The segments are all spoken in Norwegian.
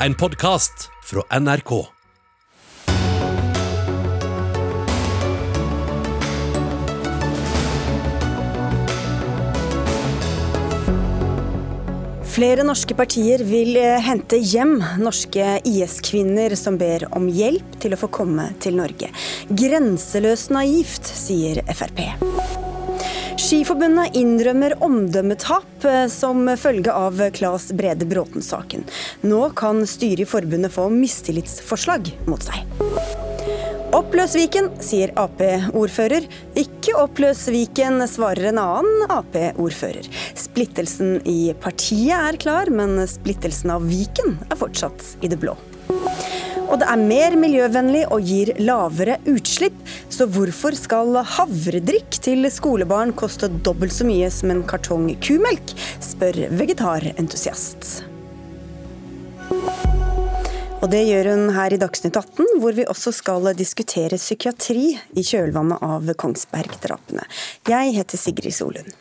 en podkast fra NRK. Flere norske partier vil eh, hente hjem norske IS-kvinner som ber om hjelp til å få komme til Norge. Grenseløst naivt, sier Frp. Skiforbundet innrømmer omdømmetap eh, som følge av Claes Brede Bråten-saken. Nå kan styret i forbundet få mistillitsforslag mot seg. Oppløs Viken, sier Ap-ordfører. Ikke oppløs Viken, svarer en annen Ap-ordfører. Splittelsen i partiet er klar, men splittelsen av Viken er fortsatt i det blå. Og det er mer miljøvennlig og gir lavere utslipp, så hvorfor skal havredrikk til skolebarn koste dobbelt så mye som en kartong kumelk, spør vegetarentusiast. Og det gjør hun her i Dagsnytt 18, hvor vi også skal diskutere psykiatri i kjølvannet av Kongsberg-drapene. Jeg heter Sigrid Solund.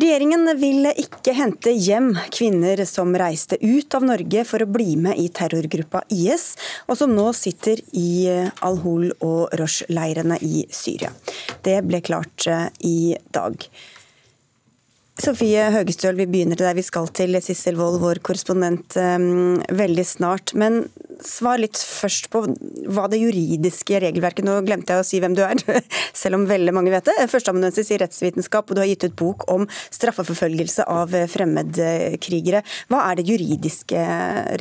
Regjeringen vil ikke hente hjem kvinner som reiste ut av Norge for å bli med i terrorgruppa IS, og som nå sitter i Al-Hol og Rosh-leirene i Syria. Det ble klart eh, i dag. Sofie Høgestøl, vi begynner der vi skal til Sissel Wold, vår korrespondent, um, veldig snart. Men svar litt først på hva det juridiske regelverket Nå glemte jeg å si hvem du er, selv om veldig mange vet det. Førsteamanuensis i rettsvitenskap, og du har gitt ut bok om straffeforfølgelse av fremmedkrigere. Hva er det juridiske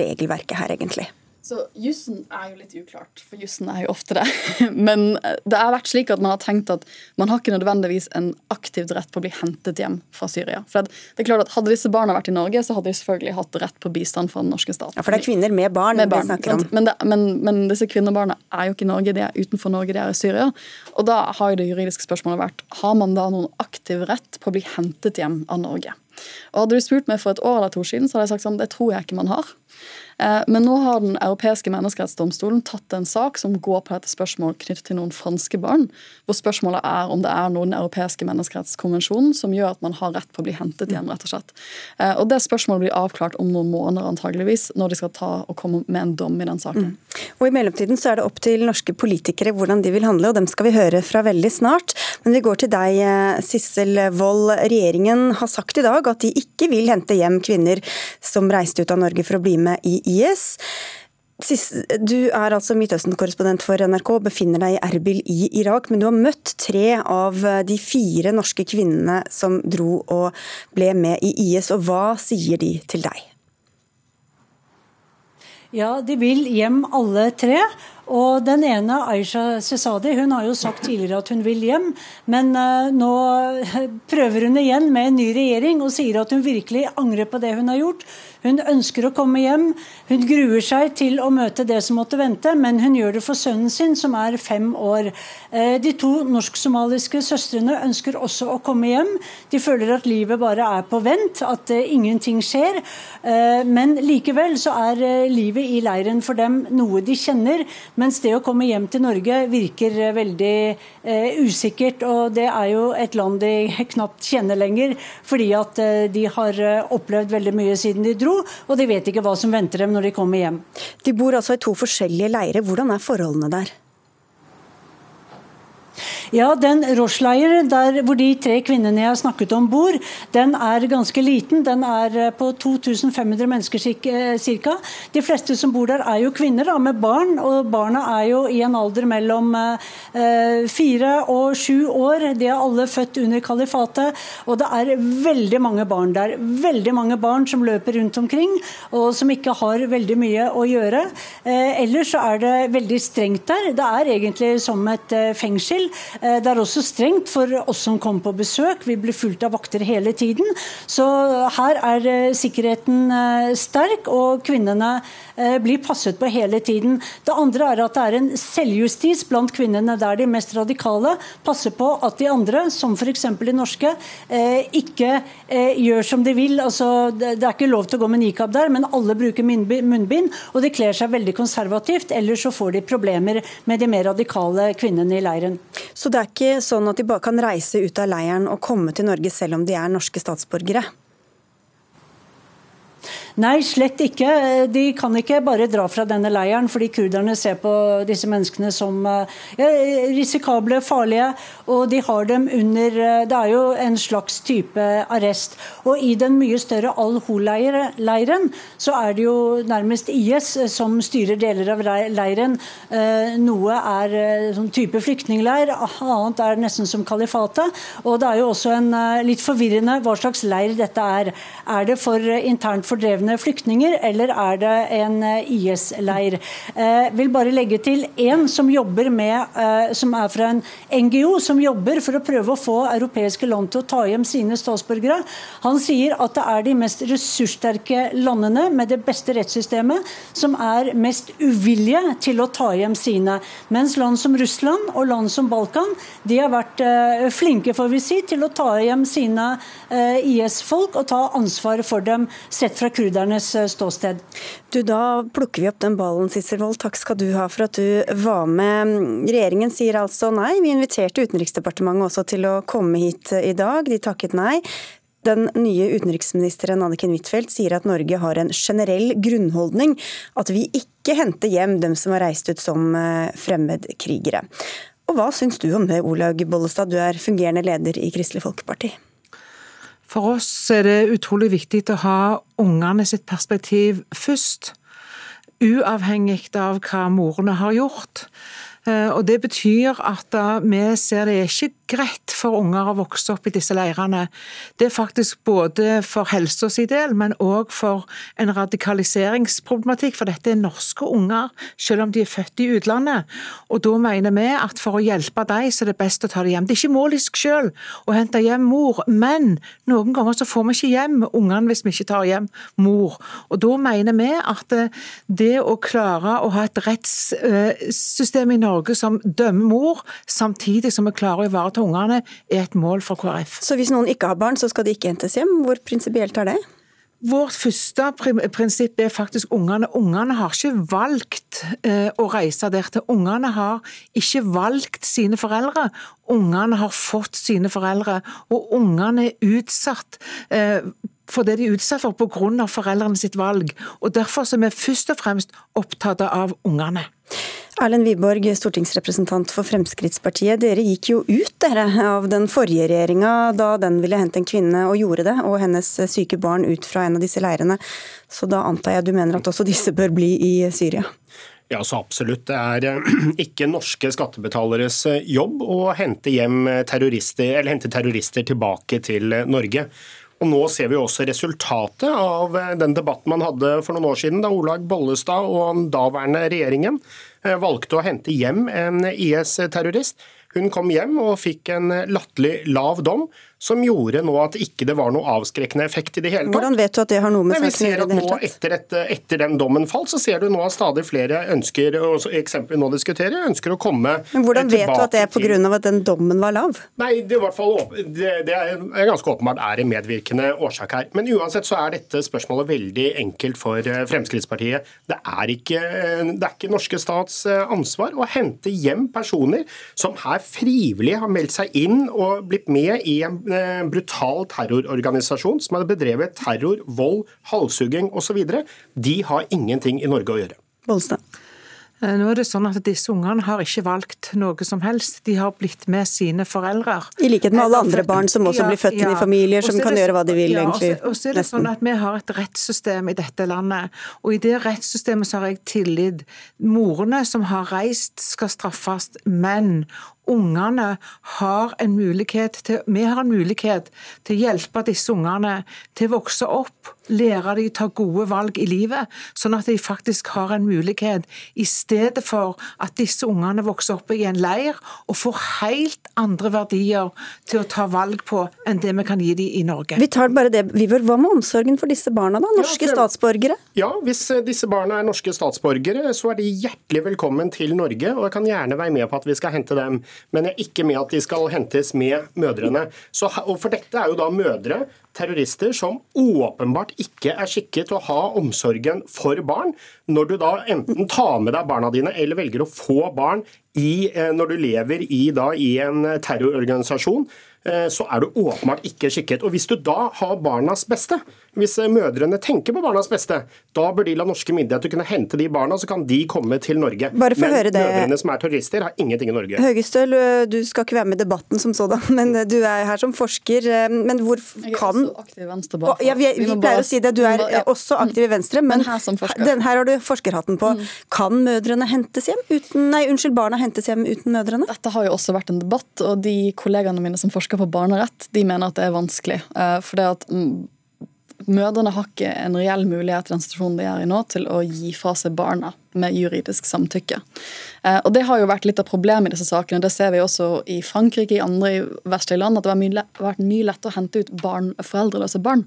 regelverket her, egentlig? Så Jussen er jo litt uklart, for jussen er jo ofte det. Men det har vært slik at man har tenkt at man har ikke nødvendigvis en aktivt rett på å bli hentet hjem fra Syria. For det er klart at Hadde disse barna vært i Norge, så hadde de selvfølgelig hatt rett på bistand fra den norske staten. Ja, For det er kvinner med barn, med barn snakker om. Men, det, men, men disse kvinnebarna er jo ikke i Norge, de er utenfor Norge, de er i Syria. Og da har jo det juridiske spørsmålet vært har man da noen aktiv rett på å bli hentet hjem av Norge. Og Hadde du spurt meg for et år eller to siden, så hadde jeg sagt sånn, det tror jeg ikke man har. Eh, men nå har Den europeiske menneskerettsdomstolen tatt en sak som går på dette spørsmålet knyttet til noen franske barn. Hvor spørsmålet er om det er noen europeiske menneskerettskonvensjonen som gjør at man har rett på å bli hentet hjem. rett Og slett. Eh, og Det spørsmålet blir avklart om noen måneder antageligvis, når de skal ta og komme med en dom i den saken. Mm. Og I mellomtiden så er det opp til norske politikere hvordan de vil handle, og dem skal vi høre fra veldig snart. Men vi går til deg, eh, Sissel Wold. Regjeringen har sagt i dag at de ikke vil hente hjem kvinner som reiste ut av Norge for å bli med i IS. Du er altså Midtøsten-korrespondent for NRK og befinner deg i Erbil i Irak. Men du har møtt tre av de fire norske kvinnene som dro og ble med i IS. Og hva sier de til deg? Ja, de vil hjem alle tre. Og den ene, Aisha Sesadi, hun har jo sagt tidligere at hun vil hjem. Men uh, nå prøver hun igjen med en ny regjering og sier at hun virkelig angrer på det hun har gjort. Hun ønsker å komme hjem. Hun gruer seg til å møte det som måtte vente, men hun gjør det for sønnen sin, som er fem år. Uh, de to norsk-somaliske søstrene ønsker også å komme hjem. De føler at livet bare er på vent, at uh, ingenting skjer. Men likevel så er livet i leiren for dem noe de kjenner mens det å komme hjem til Norge virker eh, veldig eh, usikkert. Og det er jo et land de knapt kjenner lenger, fordi at eh, de har eh, opplevd veldig mye siden de dro, og de vet ikke hva som venter dem når de kommer hjem. De bor altså i to forskjellige leirer. Hvordan er forholdene der? Ja, den Roche-leiren hvor de tre kvinnene jeg har snakket om bor, den er ganske liten. Den er eh, på 2500 mennesker eh, ca. De fleste som bor der er jo kvinner da, med barn, og barna er jo i en alder mellom eh, fire og sju år. De er alle født under kalifatet, og det er veldig mange barn der. Veldig mange barn som løper rundt omkring, og som ikke har veldig mye å gjøre. Eh, ellers så er det veldig strengt der. Det er egentlig som et eh, fengsel. Eh, det er også strengt for oss som kommer på besøk. Vi blir fulgt av vakter hele tiden. Så her er eh, sikkerheten eh, sterk, og kvinnene blir passet på hele tiden. Det andre er at det er en selvjustis blant kvinnene der de mest radikale passer på at de andre, som f.eks. de norske, ikke gjør som de vil. Altså, det er ikke lov til å gå med nikab der, men alle bruker munnbind, og de kler seg veldig konservativt. Ellers så får de problemer med de mer radikale kvinnene i leiren. Så det er ikke sånn at de bare kan reise ut av leiren og komme til Norge selv om de er norske statsborgere? Nei, slett ikke. De kan ikke bare dra fra denne leiren fordi kurderne ser på disse menneskene som ja, risikable, farlige. Og de har dem under Det er jo en slags type arrest. Og i den mye større Al-Hol-leiren så er det jo nærmest IS som styrer deler av leiren. Noe er sånn type flyktningleir, annet er nesten som kalifatet. Og det er jo også en litt forvirrende hva slags leir dette er. Er det for internt fordrevne flyktninger, eller er det en eh, IS-leir? Jeg eh, vil bare legge til én som jobber med, eh, som er fra en NGO, som jobber for å prøve å få europeiske land til å ta hjem sine statsborgere. Han sier at det er de mest ressurssterke landene med det beste rettssystemet som er mest uvillige til å ta hjem sine. Mens land som Russland og land som Balkan de har vært flinke får vi si, til å ta hjem sine IS-folk og ta ansvar for dem, sett fra kurdernes eh, ståsted. Du, Da plukker vi opp den ballen, Sissel Wold. Takk skal du ha for at du var med. Regjeringen sier altså nei. Vi inviterte Utenriksdepartementet også til å komme hit i dag. De takket nei. Den nye utenriksministeren Anniken Huitfeldt sier at Norge har en generell grunnholdning, at vi ikke henter hjem dem som har reist ut som eh, fremmedkrigere. Og Hva syns du om det, Olaug Bollestad, du er fungerende leder i Kristelig Folkeparti? For oss er det utrolig viktig å ha ungene sitt perspektiv først. Uavhengig av hva morene har gjort. Eh, og Det betyr at vi ser det er ikke greit for unger å vokse opp i disse leirene. Det er faktisk både for helsa del, men òg for en radikaliseringsproblematikk. For dette er norske unger, selv om de er født i utlandet. Og da mener vi at for å hjelpe dem, så er det best å ta dem hjem. Det er ikke mål i seg selv å hente hjem mor, men noen ganger så får vi ikke hjem ungene hvis vi ikke tar hjem mor. Og da mener vi at det å klare å ha et rettssystem i Norge som dømmer mor, samtidig som vi klarer å ivareta ungene, er et mål for KrF. Så hvis noen ikke har barn, så skal de ikke hentes hjem? Hvor prinsipielt er det? Vårt første prinsipp er faktisk ungene. Ungene har ikke valgt eh, å reise der til. Ungene har ikke valgt sine foreldre. Ungene har fått sine foreldre, og ungene er utsatt eh, for det de er utsatt for pga. foreldrene sitt valg. Og Derfor er vi først og fremst opptatt av ungene. Erlend Wiborg, stortingsrepresentant for Fremskrittspartiet. Dere gikk jo ut dere, av den forrige regjeringa da den ville hente en kvinne, og gjorde det, og hennes syke barn ut fra en av disse leirene. Så da antar jeg du mener at også disse bør bli i Syria? Ja, så absolutt. Det er eh, ikke norske skattebetaleres eh, jobb å hente hjem terrorister, eller hente terrorister tilbake til Norge. Og Nå ser vi også resultatet av eh, den debatten man hadde for noen år siden, da Olaug Bollestad og den daværende regjeringen eh, valgte å hente hjem en IS-terrorist. Hun kom hjem og fikk en latterlig lav dom, som gjorde nå at ikke det var noe avskrekkende effekt i det hele tatt. Hvordan vet du at det har noe med saken å gjøre tatt? Etter, et, etter, den dommen falt, så ser du nå at stadig flere ønsker eksempel nå diskuterer, ønsker å komme tilbake Men Hvordan vet du at det er pga. at den dommen var lav? Nei, Det, er, fall, det, det er ganske åpenbart er en medvirkende årsak her. Men uansett så er dette spørsmålet veldig enkelt for eh, Fremskrittspartiet. Det er ikke, det er ikke norske stats eh, ansvar å hente hjem personer som her frivillig har meldt seg inn og blitt med i en Eh, brutal terrororganisasjon som hadde bedrevet terror, vold, halshugging osv. De har ingenting i Norge å gjøre. Bolstad. Eh, nå er det sånn at Disse ungene har ikke valgt noe som helst. De har blitt med sine foreldre. I likhet med alle andre barn som også blir født inn i familier som kan gjøre hva de vil. Ja, egentlig. Og så er det sånn at Vi har et rettssystem i dette landet, og i det rettssystemet så har jeg tillit. Morene som har reist skal straffes, men ungene har en mulighet til, vi har en mulighet til å hjelpe disse ungene til å vokse opp, lære dem å ta gode valg i livet, sånn at de faktisk har en mulighet, i stedet for at disse ungene vokser opp i en leir og får helt andre verdier til å ta valg på enn det vi kan gi dem i Norge. Vi tar bare det, Viver. Hva med omsorgen for disse barna, da? Norske ja, statsborgere? Ja, hvis eh, disse barna er norske statsborgere, så er de hjertelig velkommen til Norge, og jeg kan gjerne være med på at vi skal hente dem men jeg er ikke med at de skal hentes med mødrene. Så, og For dette er jo da mødre, terrorister, som åpenbart ikke er skikket til å ha omsorgen for barn. Når du da enten tar med deg barna dine eller velger å få barn i, eh, når du lever i, da, i en terrororganisasjon, så er du åpenbart ikke skikket. Og Hvis du da har barnas beste, hvis mødrene tenker på barnas beste, da bør de la norske myndigheter kunne hente de barna, så kan de komme til Norge. Bare for Men høre det. mødrene som er terrorister, har ingenting i Norge. Høgestøl, du skal ikke være med i debatten som sådan, men du er her som forsker. Men hvor Jeg er kan også aktiv i Venstre. bare ja, vi, vi må pleier bare- å si det, du er må- ja. også aktiv i Venstre, men, Men her som forsker. Den, her har du forskerhatten på. Kan mødrene hentes hjem uten Nei, unnskyld, barna hentes hjem uten mødrene? Dette har jo også vært en debatt, og de kollegaene mine som forsker på barnerett, de mener at det er vanskelig. Eh, For det at mm, mødrene har ikke en reell mulighet i den situasjonen de er i nå, til å gi fra seg barna med juridisk samtykke. Eh, Og Det har jo vært litt av problemet i disse sakene. Det ser vi også i Frankrike i andre vestlige land, at det har vært mye lettere å hente ut barn, foreldreløse barn.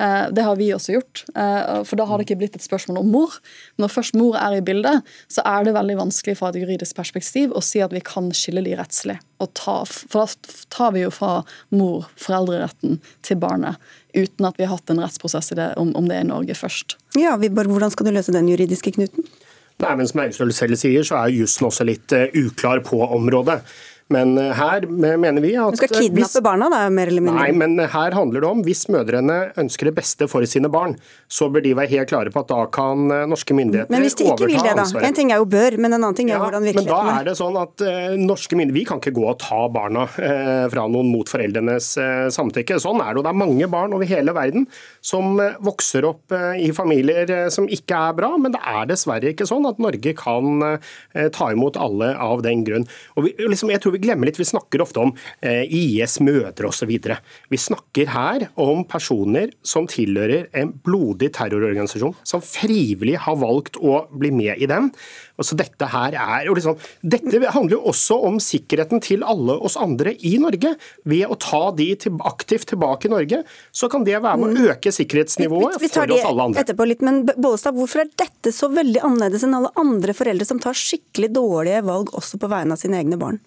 Eh, Det har vi også gjort, eh, for da har det ikke blitt et spørsmål om mor. Når først mor er i bildet, så er det veldig vanskelig fra et juridisk perspektiv å si at vi kan skille de rettslig. Ta, for da tar vi jo fra mor foreldreretten til barnet, uten at vi har hatt en rettsprosess i det, om, om det er i Norge først. Ja, Viborg, hvordan skal du løse den juridiske knuten? Nei, men Som Austøl selv sier, så er jussen også litt eh, uklar på området. Men eh, her mener vi at Du skal kidnappe hvis- barna, da, mer eller mindre? Nei, men her handler det om hvis mødrene ønsker det beste for sine barn, så bør de være helt klare på at da kan eh, norske myndigheter overta ansvaret. Men hvis de ikke vil det, da? ansvaret. En ting er jo bør, men en annen ting er Ja, hvordan men da er det sånn at uh, norske myndigheter Vi kan ikke gå og ta barna uh, fra noen mot foreldrenes uh, samtykke. Sånn er det. og Det er mange barn over hele verden som eh, vokser opp eh, i familier eh, som ikke er bra, men det er dessverre ikke sånn at Norge kan eh, ta imot alle av den grunn. Og vi, liksom, jeg tror vi glemmer litt, vi snakker ofte om eh, IS mødre osv. Vi snakker her om personer som tilhører en blodig terrororganisasjon, som frivillig har valgt å bli med i den. Altså dette her er liksom, dette handler jo også om sikkerheten til alle oss andre i Norge. Ved å ta de til, aktivt tilbake i Norge, så kan det være med å øke sikkerhetsnivået vi, vi tar for oss alle andre. etterpå litt, men Bollestad, hvorfor er dette så veldig annerledes enn alle andre foreldre som tar skikkelig dårlige valg også på vegne av sine egne barn?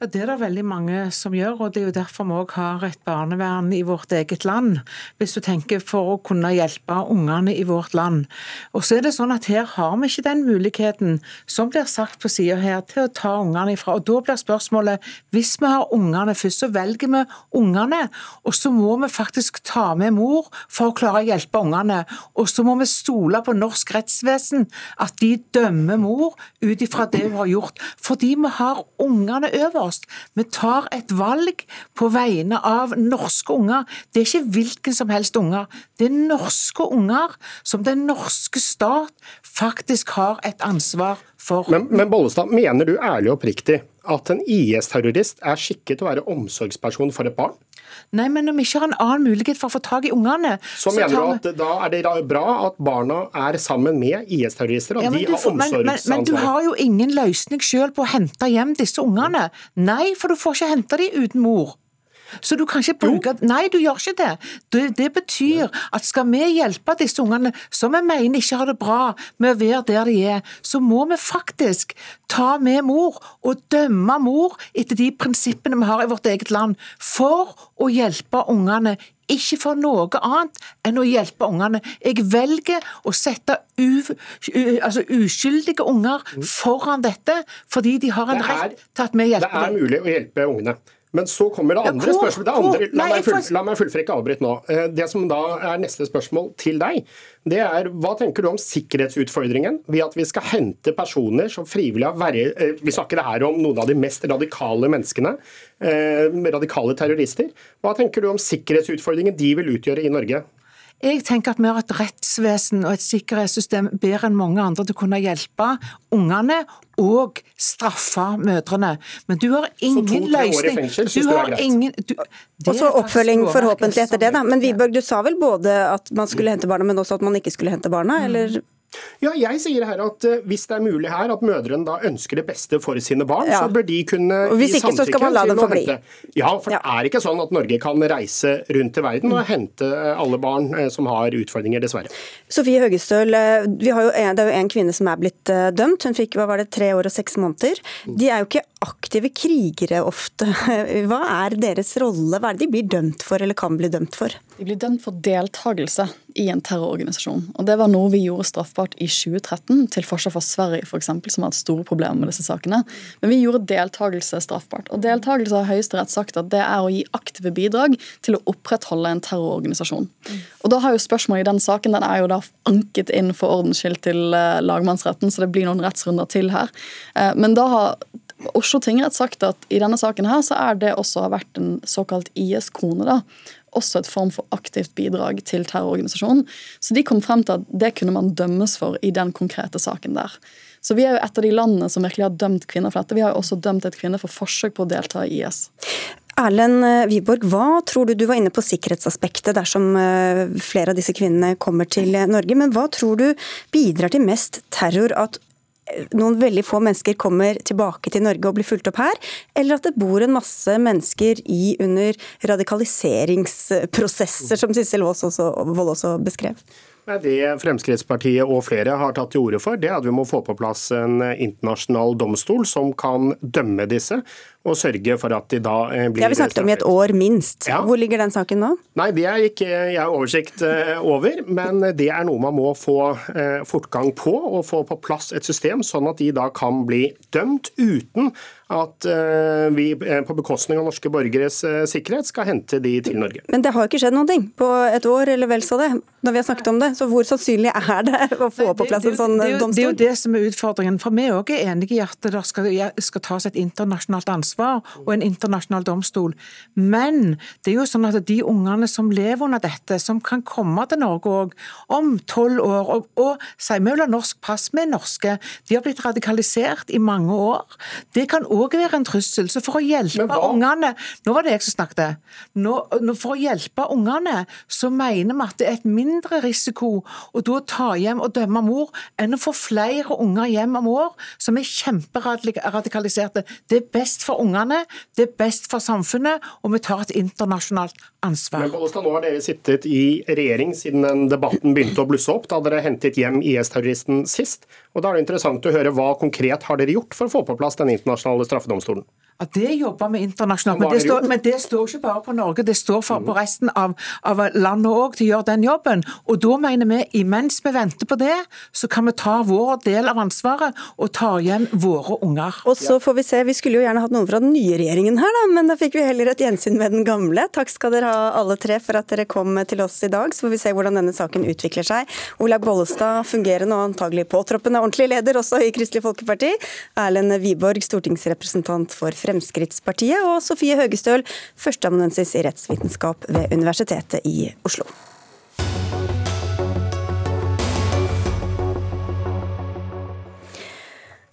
Ja, Det er det veldig mange som gjør, og det er jo derfor vi også har et barnevern i vårt eget land. Hvis du tenker for å kunne hjelpe ungene i vårt land. Og så er det sånn at her har vi ikke den muligheten, som blir sagt på sida her, til å ta ungene ifra. Og da blir spørsmålet, hvis vi har ungene først, så velger vi ungene, og så må vi faktisk ta med mor for å klare å hjelpe ungene. Og så må vi stole på norsk rettsvesen, at de dømmer mor ut ifra det hun har gjort. Fordi vi har ungene over oss. Vi tar et valg på vegne av norske unger. Det er ikke hvilken som helst unger. Det er norske unger som den norske stat faktisk har et ansvar for. Men, men Bollestad, mener du ærlig og oppriktig at en IS-terrorist er skikket til å være omsorgsperson for et barn? Nei, men om ikke har en annen mulighet for å få tak i ungene Så mener tar du at da er det bra at barna er sammen med IS-terrorister? At Ja, de har omsorgsansvar? men, men, men du har jo ingen løsning selv på å hente hjem disse ungene. Nei, for du får ikke hente dem uten mor. Så du kan ikke bruke Nei, du gjør ikke det. det. Det betyr at skal vi hjelpe disse ungene som vi mener ikke har det bra med å være der de er, så må vi faktisk ta med mor og dømme mor etter de prinsippene vi har i vårt eget land, for å hjelpe ungene. Ikke for noe annet enn å hjelpe ungene. Jeg velger å sette u, altså uskyldige unger foran dette, fordi de har en rett til at vi hjelper dem. Det er mulig å hjelpe ungene. Men så kommer det andre hvor- spørsmål. Det andre, la, meg full, la meg ikke avbryt nå. Eh, Det som da er neste spørsmål til deg, det er hva tenker du om sikkerhetsutfordringen ved at vi skal hente personer som frivillig har vært eh, Vi snakker her om noen av de mest radikale menneskene. eh, Radikale terrorister. Hva tenker du om sikkerhetsutfordringen de vil utgjøre i Norge? Jeg tenker at vi har et rettsvesen og et sikkerhetssystem bedre enn mange andre til å kunne hjelpe ungene og straffe mødrene. Men du har ingen løsning. fengsel du har ingen du, det Og så oppfølging forhåpentlig etter det, da. Men Wiborg, du sa vel både at man skulle hente barna, men også at man ikke skulle hente barna, Mm. eller? Ja, jeg sier her at eh, Hvis det er mulig her at mødrene da ønsker det beste for sine barn, Ja. så bør de kunne Og hvis ikke, så skal man la dem få bli. Ja, for Ja. det er ikke sånn at Norge kan reise rundt i verden og hente eh, alle barn eh, som har utfordringer, dessverre. Sofie Høgestøl, vi har jo en, det er jo en kvinne som er blitt dømt. Hun fikk hva var det, tre år og seks måneder. De er jo ikke aktive krigere ofte. Hva er deres rolle? Hva er det de blir dømt for, eller kan bli dømt for? De blir dømt for deltakelse i en terrororganisasjon. og Det var noe vi gjorde straffbart straffbart i 2013, til forskjell fra Sverige for eksempel, som har hatt store problemer med disse sakene. Men vi gjorde deltakelse straffbart. Og deltakelse har Høyesterett sagt at det er å gi aktive bidrag til å opprettholde en terrororganisasjon. Og da har jo spørsmålet i den saken den er jo da anket inn for ordens skyld til eh, lagmannsretten, så det blir noen rettsrunder til her. Eh, men da har Oslo tingrett sagt at i denne saken her så er det også vært en såkalt IS-kone. da, også et form for aktivt bidrag til terrororganisasjonen. Så de kom frem til at det kunne man dømmes for i den konkrete saken der. Så vi er jo et av de landene som virkelig har dømt kvinner for dette. Vi har jo også dømt et kvinne for forsøk på å delta i IS. Erlend eh, Wiborg, hva tror du du var inne på sikkerhetsaspektet dersom eh, flere av disse kvinnene kommer til Norge, men hva tror du bidrar til mest terror? At noen veldig få mennesker kommer tilbake til Norge og blir fulgt opp her, eller at det bor en masse mennesker i under radikaliseringsprosesser, som Sissel Wold også, også beskrev? Det Fremskrittspartiet og flere har tatt til orde for, det er at vi må få på plass en internasjonal domstol som kan dømme disse og sørge for at de da blir. Det har vi snakket om i et år minst. Ja. Hvor ligger den saken nå? Nei, Det er ikke jeg oversikt eh, over, men det er noe man må få eh, fortgang på og få på plass et system, sånn at de da kan bli dømt uten at eh, vi på bekostning av norske borgeres sikkerhet skal hente de til Norge. Men det har ikke skjedd noen ting på et år eller vel så det, når vi har snakket om det. Så hvor sannsynlig er det å få på plass en sånn domstol? Det er jo det som er utfordringen. For vi er også enige i at det skal, skal tas et internasjonalt ansvar ansvar og en internasjonal domstol. Men det er jo sånn at de ungene som lever under dette, som kan komme til Norge òg om tolv år, og, og si vi vil ha norsk pass, vi er norske, de har blitt radikalisert i mange år. Det kan òg være en trussel. Så for å hjelpe ungene Nå var det jeg som snakket. Nå, for å hjelpe ungene, så mener vi at det er et mindre risiko å da ta hjem og dømme mor, enn å få flere unger hjem om år som er kjemperadikaliserte. Det er best for ungene, det er best for samfunnet, og vi tar et internasjonalt ansvar. Men Bollestad, nå har dere sittet i regjering siden den debatten begynte å blusse opp, da dere hentet hjem IS-terroristen sist. Og Da er det interessant å høre hva konkret har dere gjort for å få på plass den internasjonale straffedomstolen? Ja, Det jobber vi internasjonalt men det, står, men det står ikke bare på Norge, det står for, på resten av, av landet òg til å gjøre den jobben. Og Da mener vi imens vi venter på det, så kan vi ta vår del av ansvaret og ta hjem våre unger. Og så får Vi se, vi skulle jo gjerne hatt noen fra den nye regjeringen her, da, men da fikk vi heller et gjensyn med den gamle. Takk skal dere ha alle tre for at dere kom til oss i dag. Så får vi se hvordan denne saken utvikler seg. Olaug Bollestad, fungerende og antagelig påtroppende ordentlig leder også i Kristelig Folkeparti. Erlend Wiborg, stortingsrepresentant for Fremskrittspartiet. Og Sofie Høgestøl, førsteamanuensis i rettsvitenskap ved Universitetet i Oslo.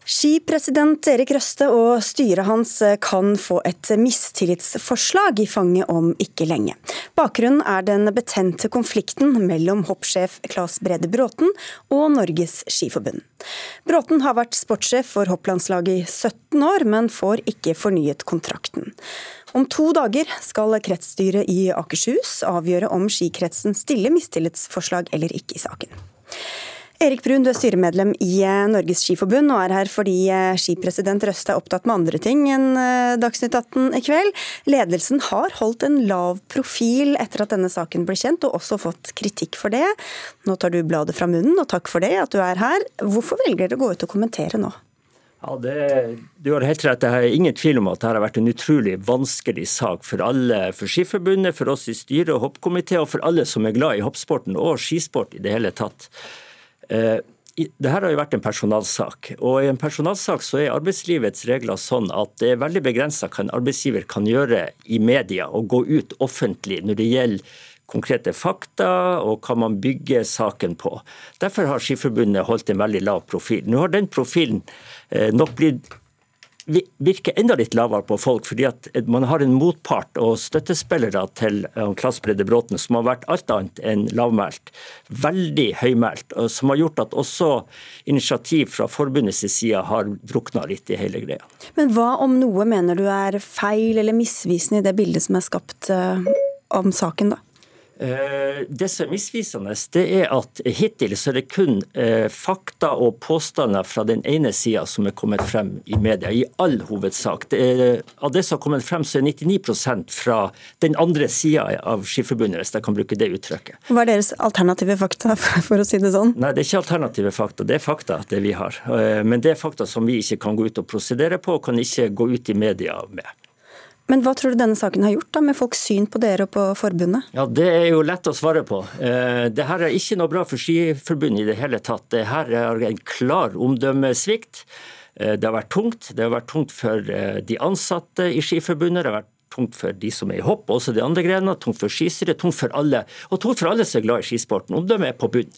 Skipresident Erik Røste og styret hans kan få et mistillitsforslag i fanget om ikke lenge. Bakgrunnen er den betente konflikten mellom hoppsjef Claes Brede Bråten og Norges Skiforbund. Bråten har vært sportssjef for hopplandslaget i 17 år, men får ikke fornyet kontrakten. Om to dager skal kretsstyret i Akershus avgjøre om skikretsen stiller mistillitsforslag eller ikke i saken. Erik Brun, du er styremedlem i eh, Norges Skiforbund og er her fordi eh, skipresident Røste er opptatt med andre ting enn eh, Dagsnytt 18 i kveld. Ledelsen har holdt en lav profil etter at denne saken ble kjent, og også fått kritikk for det. Nå tar du bladet fra munnen, og takk for det at du er her. Hvorfor velger dere å gå ut og kommentere nå? Ja, det, Du har helt rett. Jeg har ingen tvil om at dette har vært en utrolig vanskelig sak for alle. For Skiforbundet, for oss i styret og hoppkomité, og for alle som er glad i hoppsporten og skisport i det hele tatt. Eh, det her har jo vært en personalsak. og I en personalsak så er arbeidslivets regler sånn at det er veldig begrensa hva en arbeidsgiver kan gjøre i media og gå ut offentlig når det gjelder konkrete fakta og hva man bygger saken på. Derfor har Skiforbundet holdt en veldig lav profil. Nå har den profilen eh, nok blitt virker enda litt lavere på folk, fordi at man har en motpart og støttespillere til Klass Bredde Bråten som har vært alt annet enn lavmælt. Veldig høymælt. Som har gjort at også initiativ fra forbundets side har drukna litt i hele greia. Men hva om noe mener du er feil eller misvisende i det bildet som er skapt uh, om saken, da? Eh, det som er misvisende, det er at hittil så er det kun eh, fakta og påstander fra den ene sida som er kommet frem i media, i all hovedsak. Det er, av det som har kommet frem, så er 99% fra den andre sida av Skiforbundet, hvis jeg kan bruke det uttrykket. Hva er deres alternative fakta, for å si det sånn? Nei, det er ikke alternative fakta, det er fakta, det vi har. Men det er fakta som vi ikke kan gå ut og prosedere på, og kan ikke gå ut i media med. Men hva tror du denne saken har gjort da, med folks syn på dere og på forbundet? Ja, Det er jo lett å svare på. Eh, det her er ikke noe bra for Skiforbundet i det hele tatt. Det her er en klar omdømmesvikt. Eh, det har vært tungt. Det har vært tungt for eh, de ansatte i Skiforbundet. Det har vært tungt for de som er i hopp, også de andre grenene, tungt for skisere, tungt for alle. Og tungt for alle som er glad i skisporten. Omdømmet er på bunn.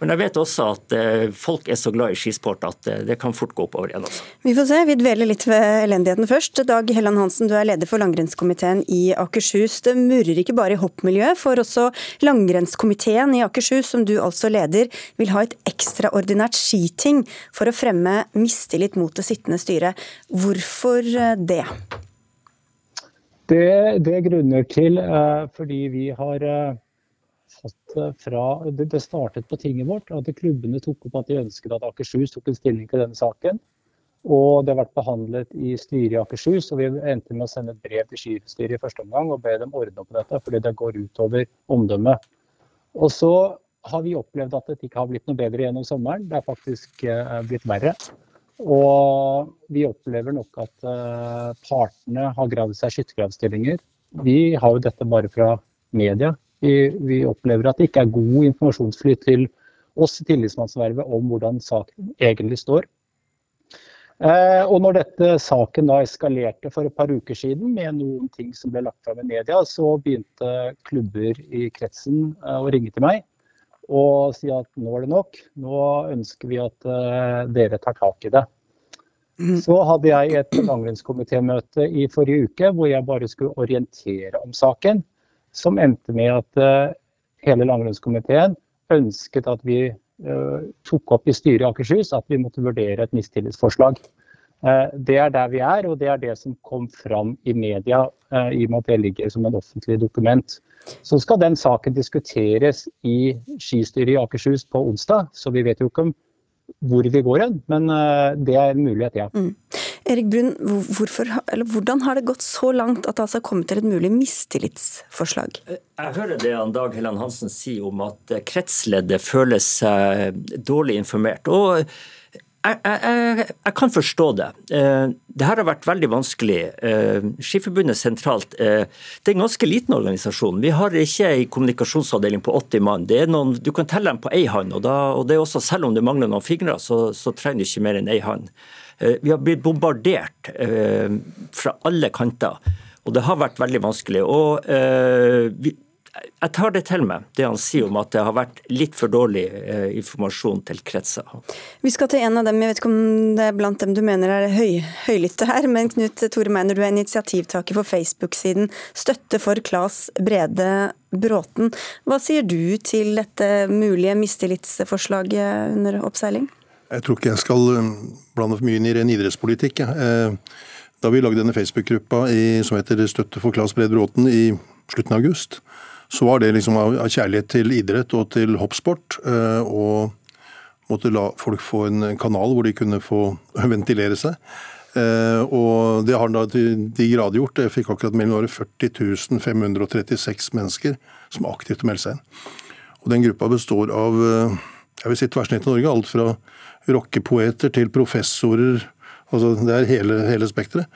Men jeg vet også at eh, folk er så glad i skisport at eh, det kan fort gå oppover igjen også. Vi får se. Vi dveler litt ved elendigheten først. Dag Helland Hansen, du er leder for langrennskomiteen i Akershus. Det murrer ikke bare i hoppmiljøet, for også langrennskomiteen i Akershus, som du altså leder, vil ha et ekstraordinært skiting for å fremme mistillit mot det sittende styret. Hvorfor eh, det? Det, det er grunner til eh, fordi vi har eh, fått fra Det startet på tinget vårt at klubbene tok opp at de ønsket at Akershus tok en stilling til denne saken. Og det har vært behandlet i styret i Akershus, og vi endte med å sende et brev til skistyret i første omgang og be dem ordne opp på dette, fordi det går utover omdømmet. Og så har vi opplevd at det ikke har blitt noe bedre gjennom sommeren. Det er faktisk eh, blitt verre. Og vi opplever nok at uh, partene har gravd seg skyttergravstillinger. Vi har jo dette bare fra media. Vi, vi, opplever at det ikke er god informasjonsflyt til oss i tillitsmannsvervet om hvordan saken egentlig står. Eh, og når dette saken da eskalerte for et par uker siden med noen ting som ble lagt fram i media, så begynte klubber i kretsen eh, å ringe til meg og si at nå er det nok. Nå ønsker vi at uh, dere tar tak i det. Mm. Så hadde jeg et langrennskomitémøte i forrige uke hvor jeg bare skulle orientere om saken. Som endte med at uh, hele langrennskomiteen ønsket at vi uh, tok opp i styret i Akershus at vi måtte vurdere et mistillitsforslag. Det er der vi er, og det er det som kom fram i media, i og med at det ligger som en offentlig dokument. Så skal den saken diskuteres i skistyret i Akershus på onsdag, så vi vet jo ikke om hvor vi går hen, men eh, det er en mulighet, ja. Mm. Erik Brun, hvorfor, hvordan har det gått så langt at det altså har kommet til et mulig mistillitsforslag? Jeg hører det Dag Helland Hansen sier om at kretsleddet føler seg dårlig informert. og jeg, jeg, jeg, kan forstå det. Eh, det her har vært veldig vanskelig. Eh, Skiforbundet sentralt eh, det er en ganske liten organisasjon. Vi har ikke en kommunikasjonsavdeling på 80 mann. Noen, du kan telle dem på ei hånd. Og, da, og det er også, selv om det mangler noen fingre, så, så trenger du ikke mer enn ei hånd. Vi har blitt bombardert fra alle kanter. Og det har vært veldig vanskelig. Og vi, jeg tar det til meg, det han sier om at det har vært litt for dårlig eh, informasjon til kretser. Vi skal til en av dem, jeg vet ikke om det er blant dem du mener er høy, høylytte her, men Knut Tore Meiner, du er initiativtaker for Facebook-siden Støtte for Klas Brede Bråten. Hva sier du til dette mulige mistillitsforslaget under oppseiling? Jeg tror ikke jeg skal um, blande for mye inn i ren idrettspolitikk. Eh, da vi lagde denne Facebook-gruppa som heter Støtte for Klas Brede Bråten i slutten av august, så var det liksom av kjærlighet til idrett og til hoppsport. Eh, og måtte la folk få en kanal hvor de kunne få ventilere seg. Eh, og det har han da til de grader gjort. Jeg fikk akkurat mellom året 40 536 mennesker som aktivt meldte seg inn. Og den gruppa består av eh, jeg vil si tverrsnitt i Norge. Alt fra rockepoeter til professorer. altså Det er hele, hele spekteret.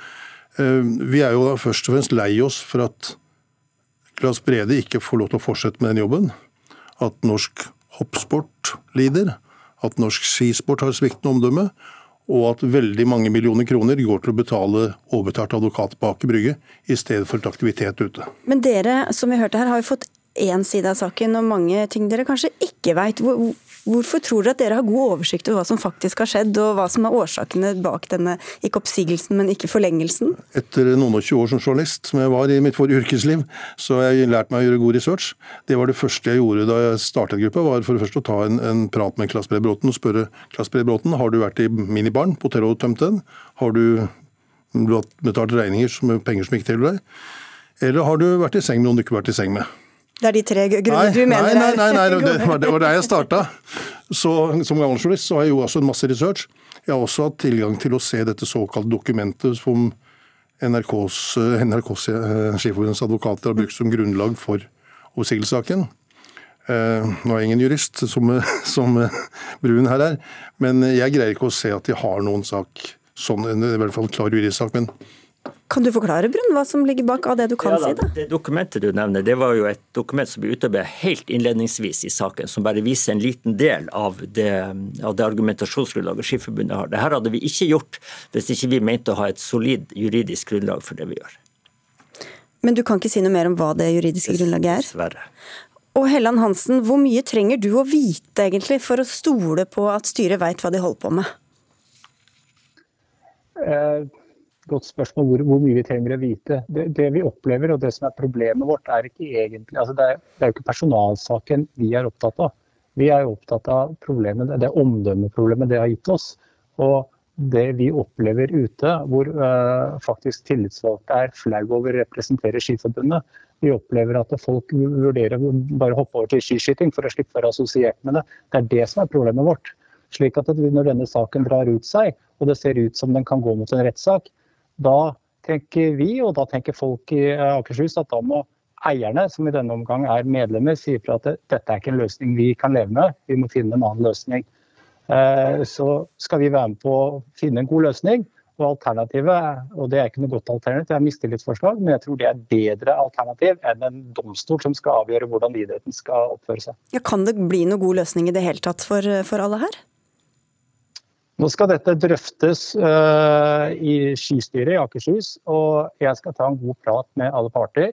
Vi er jo da først og fremst lei oss for at Claes Brede ikke får lov til å fortsette med den jobben. At norsk hoppsport lider. At norsk skisport har sviktende omdømme. Og at veldig mange millioner kroner går til å betale overbetalte advokater på Aker Brygge, i stedet for et aktivitet ute. Men dere, som vi hørte her, har jo fått én side av saken og mange ting dere kanskje ikke veit. Hvorfor tror dere at dere har god oversikt over hva som faktisk har skjedd, og hva som er årsakene bak denne, ikke oppsigelsen, men ikke forlengelsen? Etter noen og 20 år som journalist, som jeg var i mitt forrige yrkesliv, så har jeg lært meg å gjøre god research. Det var det første jeg gjorde da jeg startet gruppa, var for det første å ta en, en prat med Klas Brede Bråten og spørre Klas Brede Bråten, har du vært i minibaren på Terro og tømt den? Har du betalt regninger med penger som ikke tilhører deg? Eller har du vært i seng med noen du ikke har vært i seng med? Det er de tre grunner du mener nei, nei, nei, nei, det var, det var der jeg starta. som gammel journalist så har jeg jo også en masse research. Jeg har også hatt tilgang til å se dette såkalte dokumentet som NRKs, NRKs eh, advokater har brukt som grunnlag for oppsigelsessaken. Eh, nå er jeg ingen jurist, som, som Brun her er, men jeg greier ikke å se at de har noen sak, sånn, i hvert fall klar juridisk sak. men kan du forklare Brun, hva som ligger bak av det du kan ja, da, si? da? Det dokumentet du nevner, det var jo et dokument som ble utarbeidet helt innledningsvis i saken, som bare viser en liten del av det, av det argumentasjonsgrunnlaget Skiforbundet har. Dette hadde vi ikke gjort hvis ikke vi mente å ha et solid juridisk grunnlag for det vi gjør. Men du kan ikke si noe mer om hva det juridiske grunnlaget er? Dessverre. Og Helland Hansen, hvor mye trenger du å vite egentlig for å stole på at styret veit hva de holder på med? Uh godt spørsmål hvor, hvor, mye vi trenger å vite. Det, det, vi opplever og det som er problemet vårt, er ikke egentlig altså det, er, det er jo ikke personalsaken vi er opptatt av. Vi er jo opptatt av problemet, det omdømmeproblemet det har gitt oss. Og det vi opplever ute, hvor uh, faktisk tillitsvalgte er flau over å representere Skiforbundet. Vi opplever at folk vurderer å bare hoppe over til skiskyting for å slippe å være assosiert med det. Det er det som er problemet vårt. Slik at Når denne saken drar ut seg, og det ser ut som den kan gå mot en rettssak, da tenker vi, og da tenker folk i eh, Akershus, at da må eierne, som i denne omgang er medlemmer, si fra at dette er ikke en løsning vi kan leve med, vi må finne en annen løsning. Eh, så skal vi være med på å finne en god løsning. Og alternativet, og det er ikke noe godt alternativ, det er mistillitsforslag, men jeg tror det er bedre alternativ enn en domstol som skal avgjøre hvordan idretten skal oppføre seg. Ja, kan det bli noen god løsning i det hele tatt for, for alle her? Nå skal dette drøftes uh, i skistyret i Akershus, og jeg skal ta en god prat med alle parter.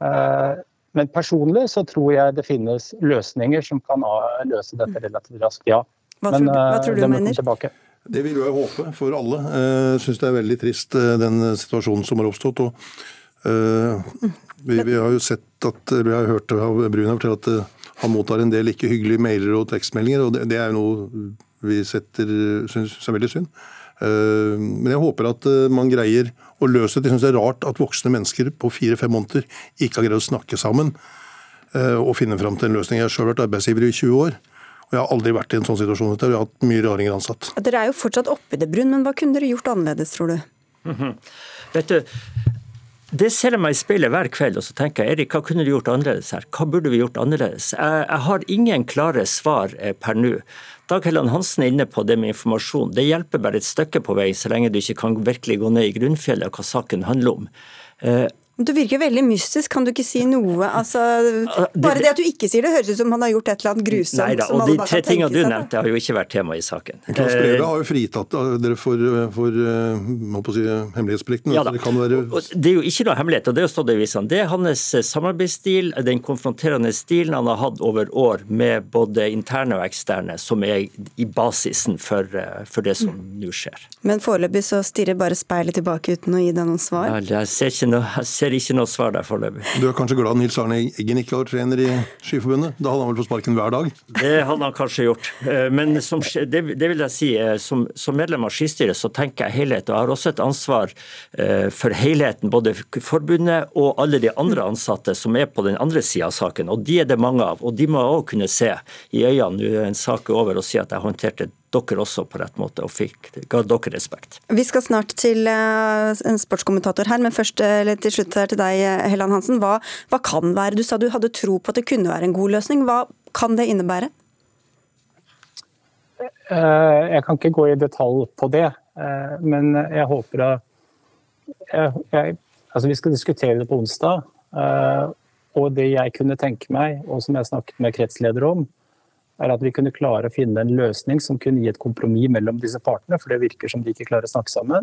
Uh, men personlig så tror jeg det finnes løsninger som kan løse dette relativt raskt, ja. Hva men, tror du, hva tror du uh, mener? Tilbake. Det vil jeg håpe for alle. Jeg syns det er veldig trist den situasjonen som har oppstått. og vi, vi, har jo sett at, vi har hørt av Bruna fortelle at han mottar en del ikke hyggelige mailer og tekstmeldinger. og det, det er jo noe vi setter, syns er veldig synd. Eh, men jeg håper at eh, man greier å løse det. Jeg syns det er rart at voksne mennesker på fire-fem måneder ikke har greid å snakke sammen eh, og finne fram til en løsning. Jeg har selv vært arbeidsgiver i 20 år. Og jeg har aldri vært i en sånn situasjon. Jeg har hatt mye raringer ansatt. Dere er jo fortsatt oppi det, Brun, men hva kunne dere gjort annerledes, tror du? Mm -hmm. Vet du, det ser jeg meg i speilet hver kveld og så tenker jeg, Erik, hva kunne du gjort annerledes her? Hva burde vi gjort annerledes? Jeg, jeg har ingen klare svar per nå. Dag Helland Hansen er inne på det med informasjon. Det hjelper bare et stykke på vei, så lenge du ikke kan virkelig gå ned i grunnfjellet og hva saken handler om. Eh, du virker veldig mystisk, kan du ikke si noe? Altså, bare det at du ikke sier det, høres ut som han har gjort et eller annet grusomt. Nei da, og de tre tingene du nevnte har jo ikke vært tema i saken. Klaus Breve eh, har jo fritatt dere for, for må si, hemmelighetsplikten. Ja, det, være... det er jo ikke noe hemmelighet, og det er jo stått i avisene. Det er hans eh, samarbeidsstil, den konfronterende stilen han har hatt over år med både interne og eksterne, som er i basisen for, eh, for det som nå skjer. Men foreløpig så stirrer bare speilet tilbake uten å gi deg noen svar? Ja, jeg ser ikke noe, jeg ser ser ikke noe svar der foreløpig. Du er kanskje glad Nils Arne Eggen ikke var trener i Skiforbundet? Da hadde han vel fått sparken hver dag? Det hadde han kanskje gjort. Eh, men som, det, det, vil jeg si, eh, som, som, medlem av skistyret så tenker jeg helhet. Og jeg har også et ansvar eh, for helheten, både forbundet og alle de andre ansatte som er på den andre sida av saken. Og de er det mange av. Og de må òg kunne se i øynene når en sak er over og si at jeg håndterte dere også på rett måte og fikk, ga dere respekt. Vi skal snart til uh, en sportskommentator her, men først uh, til slutt her til deg, Helland Hansen. Hva, hva, kan være? Du sa du hadde tro på at det kunne være en god løsning. Hva kan det innebære? Jeg kan ikke gå i detalj på det, men jeg håper at jeg, jeg, altså Vi skal diskutere det på onsdag. og det jeg kunne tenke meg, og som jeg snakket med kretsleder om, er at vi kunne klare å finne en løsning som kunne gi et kompromiss mellom disse partene, for det virker som de ikke klarer å snakke sammen.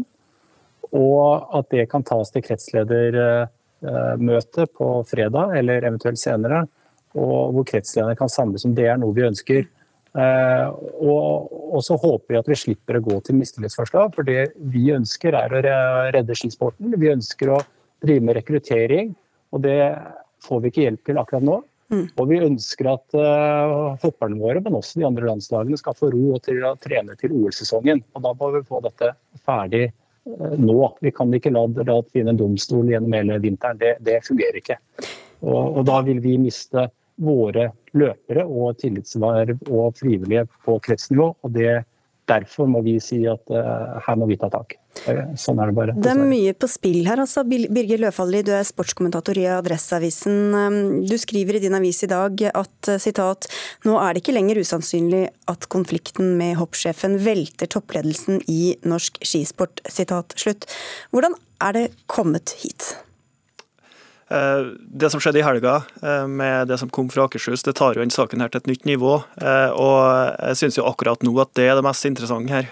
Og at det kan tas til kretsledermøte på fredag, eller eventuelt senere. Og hvor kretslederne kan samles om det er noe vi ønsker. Eh, og, så håper vi at vi slipper å gå til mistillitsforslag, for det vi ønsker er å redde skisporten. Vi ønsker å drive med rekruttering, og det får vi ikke hjelp til akkurat nå. Mm. Og vi ønsker at uh, hopperne våre, men også de andre landslagene, skal få ro til å trene til OL-sesongen. Og da må vi få dette ferdig uh, nå. Vi kan ikke la det finne en domstol gjennom hele vinteren. Det, det fungerer ikke. Og, og da vil vi miste våre løpere og tillitsverv og frivillige på kretsnivå. og det Derfor må vi si at uh, her må vi ta tak. Sånn er det bare. Det er mye på spill her. altså. Birger Løfaldli, du er sportskommentator i Adresseavisen. Um, du skriver i din avis i dag at citat, sitat, nå er det ikke lenger usannsynlig at konflikten med hoppsjefen velter toppledelsen i norsk skisport. Sitat slutt. Hvordan er det kommet hit? Eh, det som skjedde i helga eh, med det som kom fra Akershus, det tar jo denne saken her til et nytt nivå. Eh, og jeg syns jo akkurat nå at det er det mest interessante her.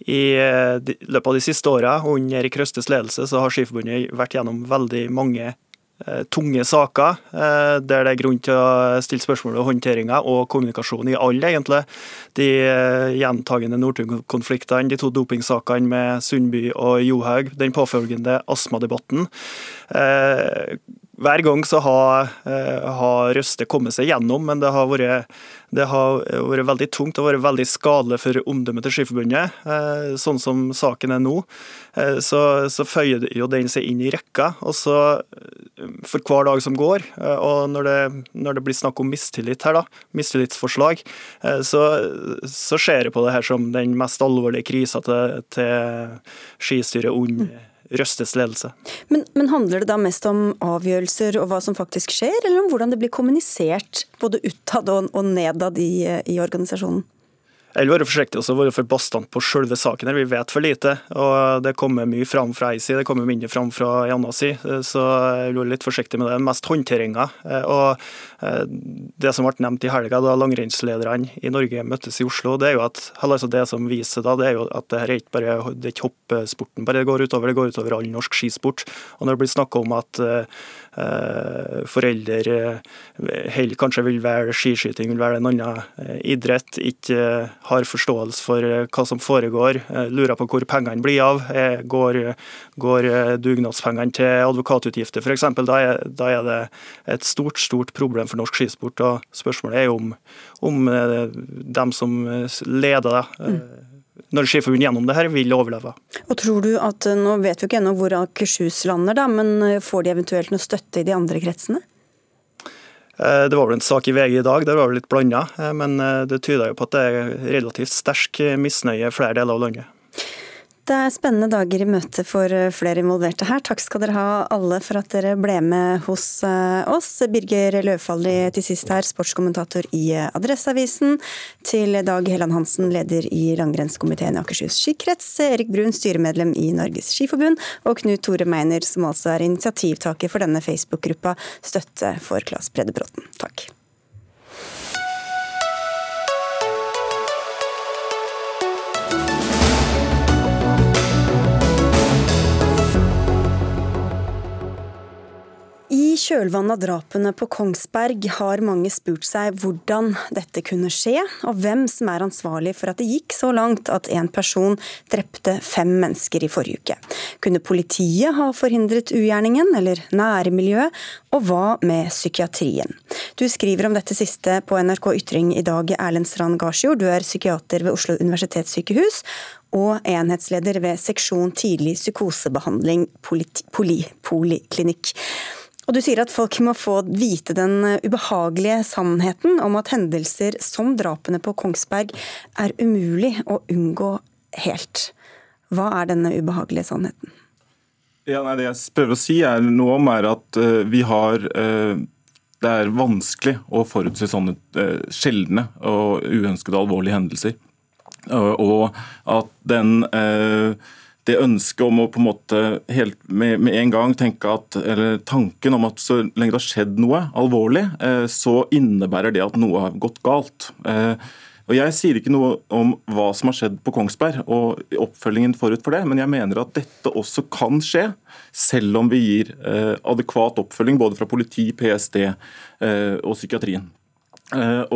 I løpet av de siste åra, under Erik Røstes ledelse, så har Skiforbundet vært gjennom veldig mange tunge saker, eh, der det er grunn til å stille spørsmål ved håndteringa og kommunikasjon i alle, egentlig. De eh, gjentagende Northug-konfliktene, de to dopingsakene med Sundby og Johaug, den påfølgende astmadebatten. Hver gang så har, har Røste kommet seg gjennom, men det har vært det har vært veldig tungt og vært veldig skadelig for omdømmet til Skiforbundet. Eh, sånn som saken er nå, eh, så, så føyer jo den seg inn i rekka. og så eh, For hver dag som går, og når det, når det blir snakk om mistillit her, da, mistillitsforslag, så, så ser jeg på det her som den mest alvorlige krisa til, til skistyret under Røstes ledelse. Men, men, handler det da mest om avgjørelser og hva som faktisk skjer, eller om hvordan det blir kommunisert både utad og, og nedad i, i organisasjonen? Jeg vil være forsiktig og være for bastant på selve saken. her. Vi vet for lite. og Det kommer mye fram fra ei side, det kommer mindre fram fra en annen side. Så jeg vil være litt forsiktig med det. Mest håndteringa. Og eh, det som ble nevnt i helga, da langrennslederne i Norge møttes i Oslo, det er jo at altså det som viser da, det er jo at det her er ikke bare det er ikke hoppesporten bare det går utover, det går utover all norsk skisport. Og når det blir snakka om at uh, foreldre heller kanskje vil være skiskyting, vil være en annen uh, idrett, ikke har forståelse for eh, hva som foregår, eh, lurer på hvor pengene blir av. Eh, går, går dugnadspengene til advokatutgifter f.eks., da, da er det et stort stort problem for norsk skisport. og Spørsmålet er om, om dem som leder det, mm når Skiforbundet gjennom det her vil overleve. Og tror du at, Nå vet vi ikke ennå hvor Akershus lander, da, men får de eventuelt noe støtte i de andre kretsene? Eh, det var vel en sak i VG i dag, der var det litt blanda, eh, men eh, det tyder jo på at det er relativt sterk misnøye i flere deler av landet. Det er spennende dager i møte for eh, flere involverte her. Takk skal dere ha alle for at dere ble med hos eh, oss. Birger Løvfaldli til sist her, sportskommentator i eh, Adresseavisen. Til Dag Helland Hansen, leder i langrennskomiteen i Akershus skikrets. Erik Brun, styremedlem i Norges Skiforbund. Og Knut Tore Meiner, som altså er initiativtaker for denne Facebook-gruppa Støtte for Klas Breddebråten. Takk. Kjølvannet av drapene på Kongsberg har mange spurt seg hvordan dette kunne skje, og hvem som er ansvarlig for at det gikk så langt at en person drepte fem mennesker i forrige uke. Kunne politiet ha forhindret ugjerningen, eller nærmiljøet, og hva med psykiatrien? Du skriver om dette siste på NRK Ytring i dag, Erlend Strand Garsjord. Du er psykiater ved Oslo universitetssykehus, og enhetsleder ved seksjon tidlig psykosebehandling poliklinikk. Og du sier at folk må få vite den ubehagelige sannheten om at hendelser som drapene på Kongsberg er umulig å unngå helt. Hva er denne ubehagelige sannheten? Ja, nei, det jeg prøver å si er noe om er at uh, vi har uh, Det er vanskelig å forutse sånne uh, sjeldne og uønskede alvorlige hendelser. og at den det ønsket om å på en måte helt med, med, en gang tenke at, eller tanken om at så lenge det har skjedd noe alvorlig, eh, så innebærer det at noe har gått galt. Eh, og Jeg sier ikke noe om hva som har skjedd på Kongsberg og oppfølgingen forut for det, men jeg mener at dette også kan skje, selv om vi gir eh, adekvat oppfølging både fra politi, PST og psykiatrien.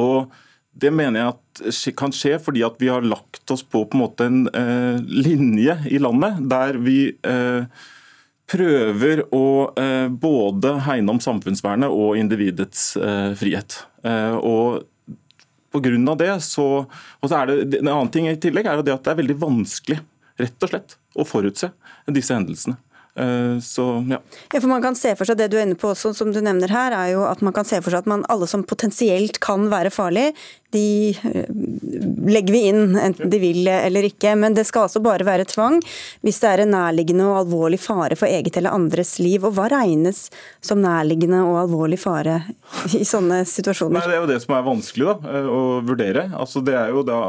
Og det mener jeg at kan skje fordi at vi har lagt oss på, på en, måte en eh, linje i landet der vi eh, prøver å eh, både hegne om samfunnsvernet og individets frihet. Og på grunn av det så, og så er det, En annen ting i tillegg er det at det er veldig vanskelig rett og slett, å forutse disse hendelsene. Så, ja. ja. for man kan se for seg Det du er inne på også, som du nevner her, er jo at man kan se for seg at man, alle som potensielt kan være farlig, de eh, legger vi inn, enten de vil eller ikke. Men det skal altså bare være tvang hvis det er en nærliggende og alvorlig fare for eget eller andres liv. Og hva regnes som nærliggende og alvorlig fare i sånne situasjoner? Nei, Det er jo det som er vanskelig da, eh, å vurdere. Altså, det er jo da,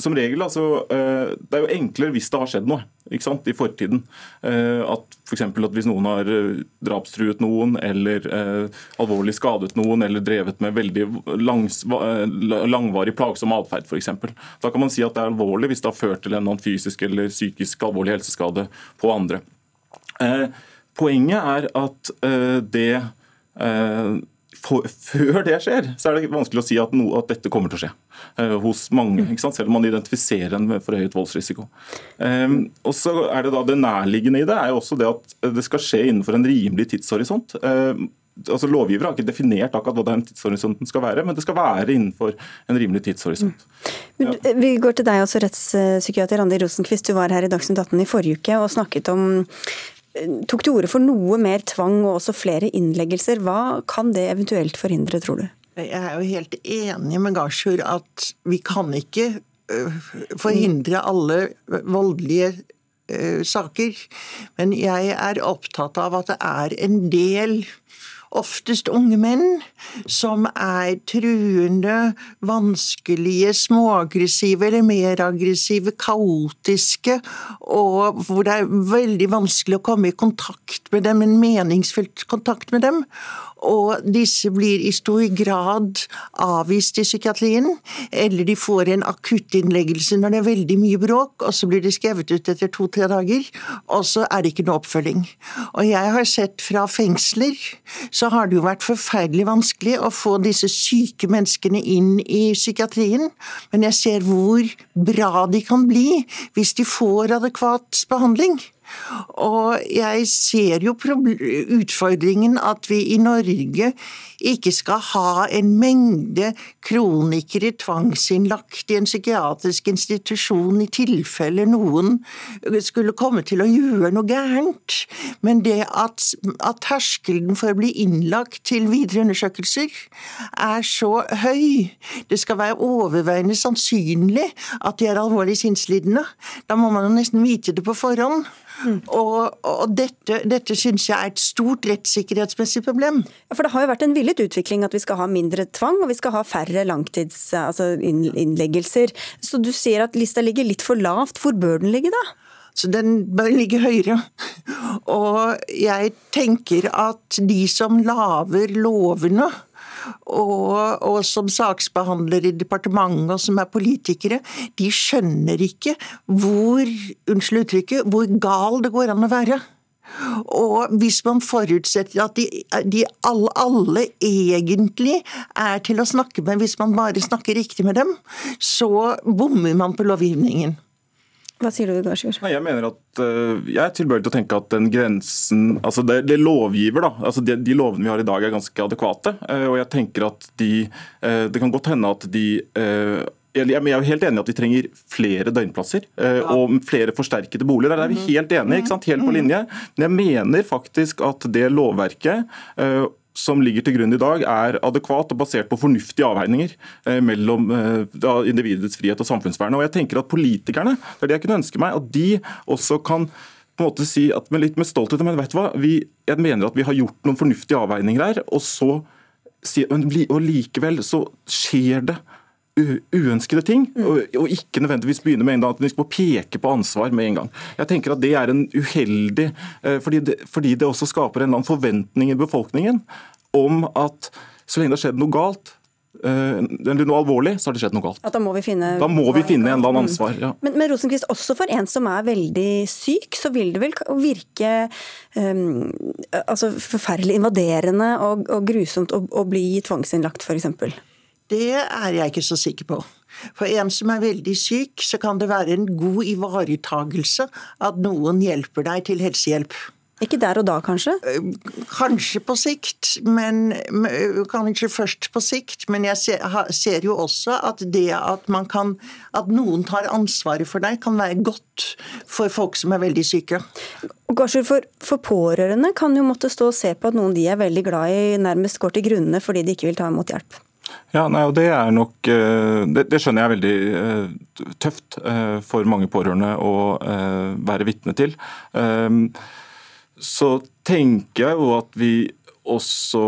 som regel, altså, det er jo enklere hvis det har skjedd noe i fortiden. Eh, at f.eks. at hvis noen har eh, drapstruet noen, eller eh, alvorlig skadet noen, eller drevet med veldig langs, langvarig plagsom atferd f.eks. Da kan man si at det er alvorlig hvis det har ført til en fysisk eller psykisk alvorlig helseskade på andre. Poenget er at det for, før det skjer, så er det vanskelig å si at, no, at dette kommer til å skje uh, hos mange. Selv om man identifiserer en forhøyet voldsrisiko. Um, og så er Det da det nærliggende i det er jo også det at det skal skje innenfor en rimelig tidshorisont. Uh, altså Lovgiver har ikke definert akkurat hva den tidshorisonten skal være, men det skal være innenfor en rimelig tidshorisont. Mm. Ja. Vi går til deg også, rettspsykiater Randi Rosenquist. Du var her i Dagsnytt 18 i forrige uke og snakket om tok til orde for noe mer tvang og også flere innleggelser. Hva kan det eventuelt forhindre, tror du? Jeg er jo helt enig med Garsjur at vi kan ikke forhindre alle voldelige saker. Men jeg er opptatt av at det er en del oftest unge menn, som er truende, vanskelige, småaggressive eller mer aggressive, kaotiske, og hvor det er veldig vanskelig å komme i kontakt med dem, en meningsfylt kontakt med dem og disse blir i stor grad avvist i psykiatrien, eller de får en akuttinnleggelse når det er veldig mye bråk, og så blir de skrevet ut etter to-tre dager, og så er det ikke noe oppfølging. Og jeg har sett fra fengsler, så har det jo vært forferdelig vanskelig å få disse syke menneskene inn i psykiatrien, men jeg ser hvor bra de kan bli hvis de får adekvat behandling. Og jeg ser jo utfordringen at vi i Norge ikke skal ha en mengde kronikere tvangsinnlagt i en psykiatrisk institusjon i tilfelle noen skulle komme til å gjøre noe gærent. Men det at, at terskelen for å bli innlagt til videre undersøkelser er så høy, det skal være overveiende sannsynlig at de er alvorlig sinnslidende, da må man jo nesten vite det på forhånd. Og, og dette, dette syns jeg er et stort rettssikkerhetsmessig problem. Ja, for Det har jo vært en villet utvikling at vi skal ha mindre tvang og vi skal ha færre langtidsinnleggelser. Altså Så du sier at lista ligger litt for lavt. Hvor bør den ligge da? Så den bør ligge høyere. Og jeg tenker at de som lager lovene, og, og, som saksbehandlere i departementet og som er politikere, de skjønner ikke hvor, unnskyld uttrykket, hvor gal det går an å være. Og hvis man forutsetter at de, de alle, alle, egentlig er til å snakke med hvis man bare snakker riktig med dem, så bommer man på lovgivningen. Hva sier du, Garsjur? Jeg mener at uh, jeg er tilbøyelig til å tenke at den grensen altså det, det lovgiver da, altså de, de, lovene vi har i dag er ganske adekvate. Uh, og jeg tenker at de uh, Det kan godt hende at de jeg er helt enig i at vi trenger flere døgnplasser og flere forsterkede boliger. Der er vi mhm. helt enige, ikke sant? helt på mhm. linje. Men jeg mener faktisk at det lovverket som ligger til grunn i dag, er adekvat og basert på fornuftige avveininger eh, mellom eh, individets frihet og samfunnsvernet. Og jeg tenker at Politikerne det er det jeg kunne ønske meg, at de også kan på en måte si at med litt med stolthet men vet du hva, vi, jeg mener at vi har gjort noen fornuftige avveininger her, og så og likevel så skjer det uønskede ting, mm. og, og, ikke nødvendigvis begynne med en gang at vi skal peke på ansvar med en gang. Jeg tenker at Det er en uheldig eh, fordi det, fordi det også skaper en eller annen forventning i befolkningen om at så lenge det har skjedd noe galt, eh, eller noe alvorlig, så har det skjedd noe galt. At da må vi finne, må vi finne en eller annen ansvar. Ja. Men, men Rosenquist, også for en som er veldig syk, så vil det vel virke um, altså forferdelig invaderende og, og grusomt å, å bli tvangsinnlagt, f.eks.? Det er jeg ikke så sikker på. For en som er veldig syk, så kan det være en god ivaretagelse at noen hjelper deg til helsehjelp. Ikke der og da, kanskje? Kanskje på sikt, men kanskje først på sikt. Men jeg ser, ser jo også at det at, man kan, at noen tar ansvaret for deg, kan være godt for folk som er veldig syke. For, for, pårørende kan jo måtte stå og se på at noen de er veldig glad i, nærmest går til grunne fordi de ikke vil ta imot hjelp. Ja, nei, og Det er nok, eh, det, det, skjønner jeg er veldig uh, tøft uh, for mange pårørende å være vitne til. Um, så tenker jeg jo at vi også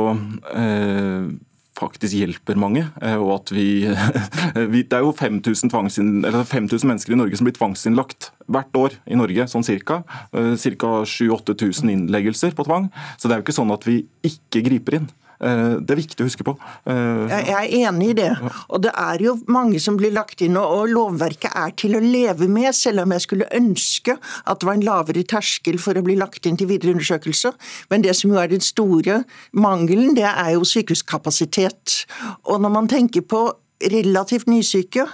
eh, faktisk hjelper mange. Eh, og at vi, Det er jo 5000, 5000 mennesker i Norge som blir tvangsinnlagt hvert år i Norge, sånn cirka. Eh, ca. 7000-8000 innleggelser på tvang. Så det er jo ikke sånn at vi ikke griper inn. Eh, det er viktig å huske på. Eh, jeg er enig i det. Og det er jo mange som blir lagt inn, og lovverket er til å leve med, selv om jeg skulle ønske at det var en lavere terskel for å bli lagt inn til videre undersøkelse. Men det som jo er den store mangelen, det er jo sykehuskapasitet. Og når man tenker på relativt nysyke,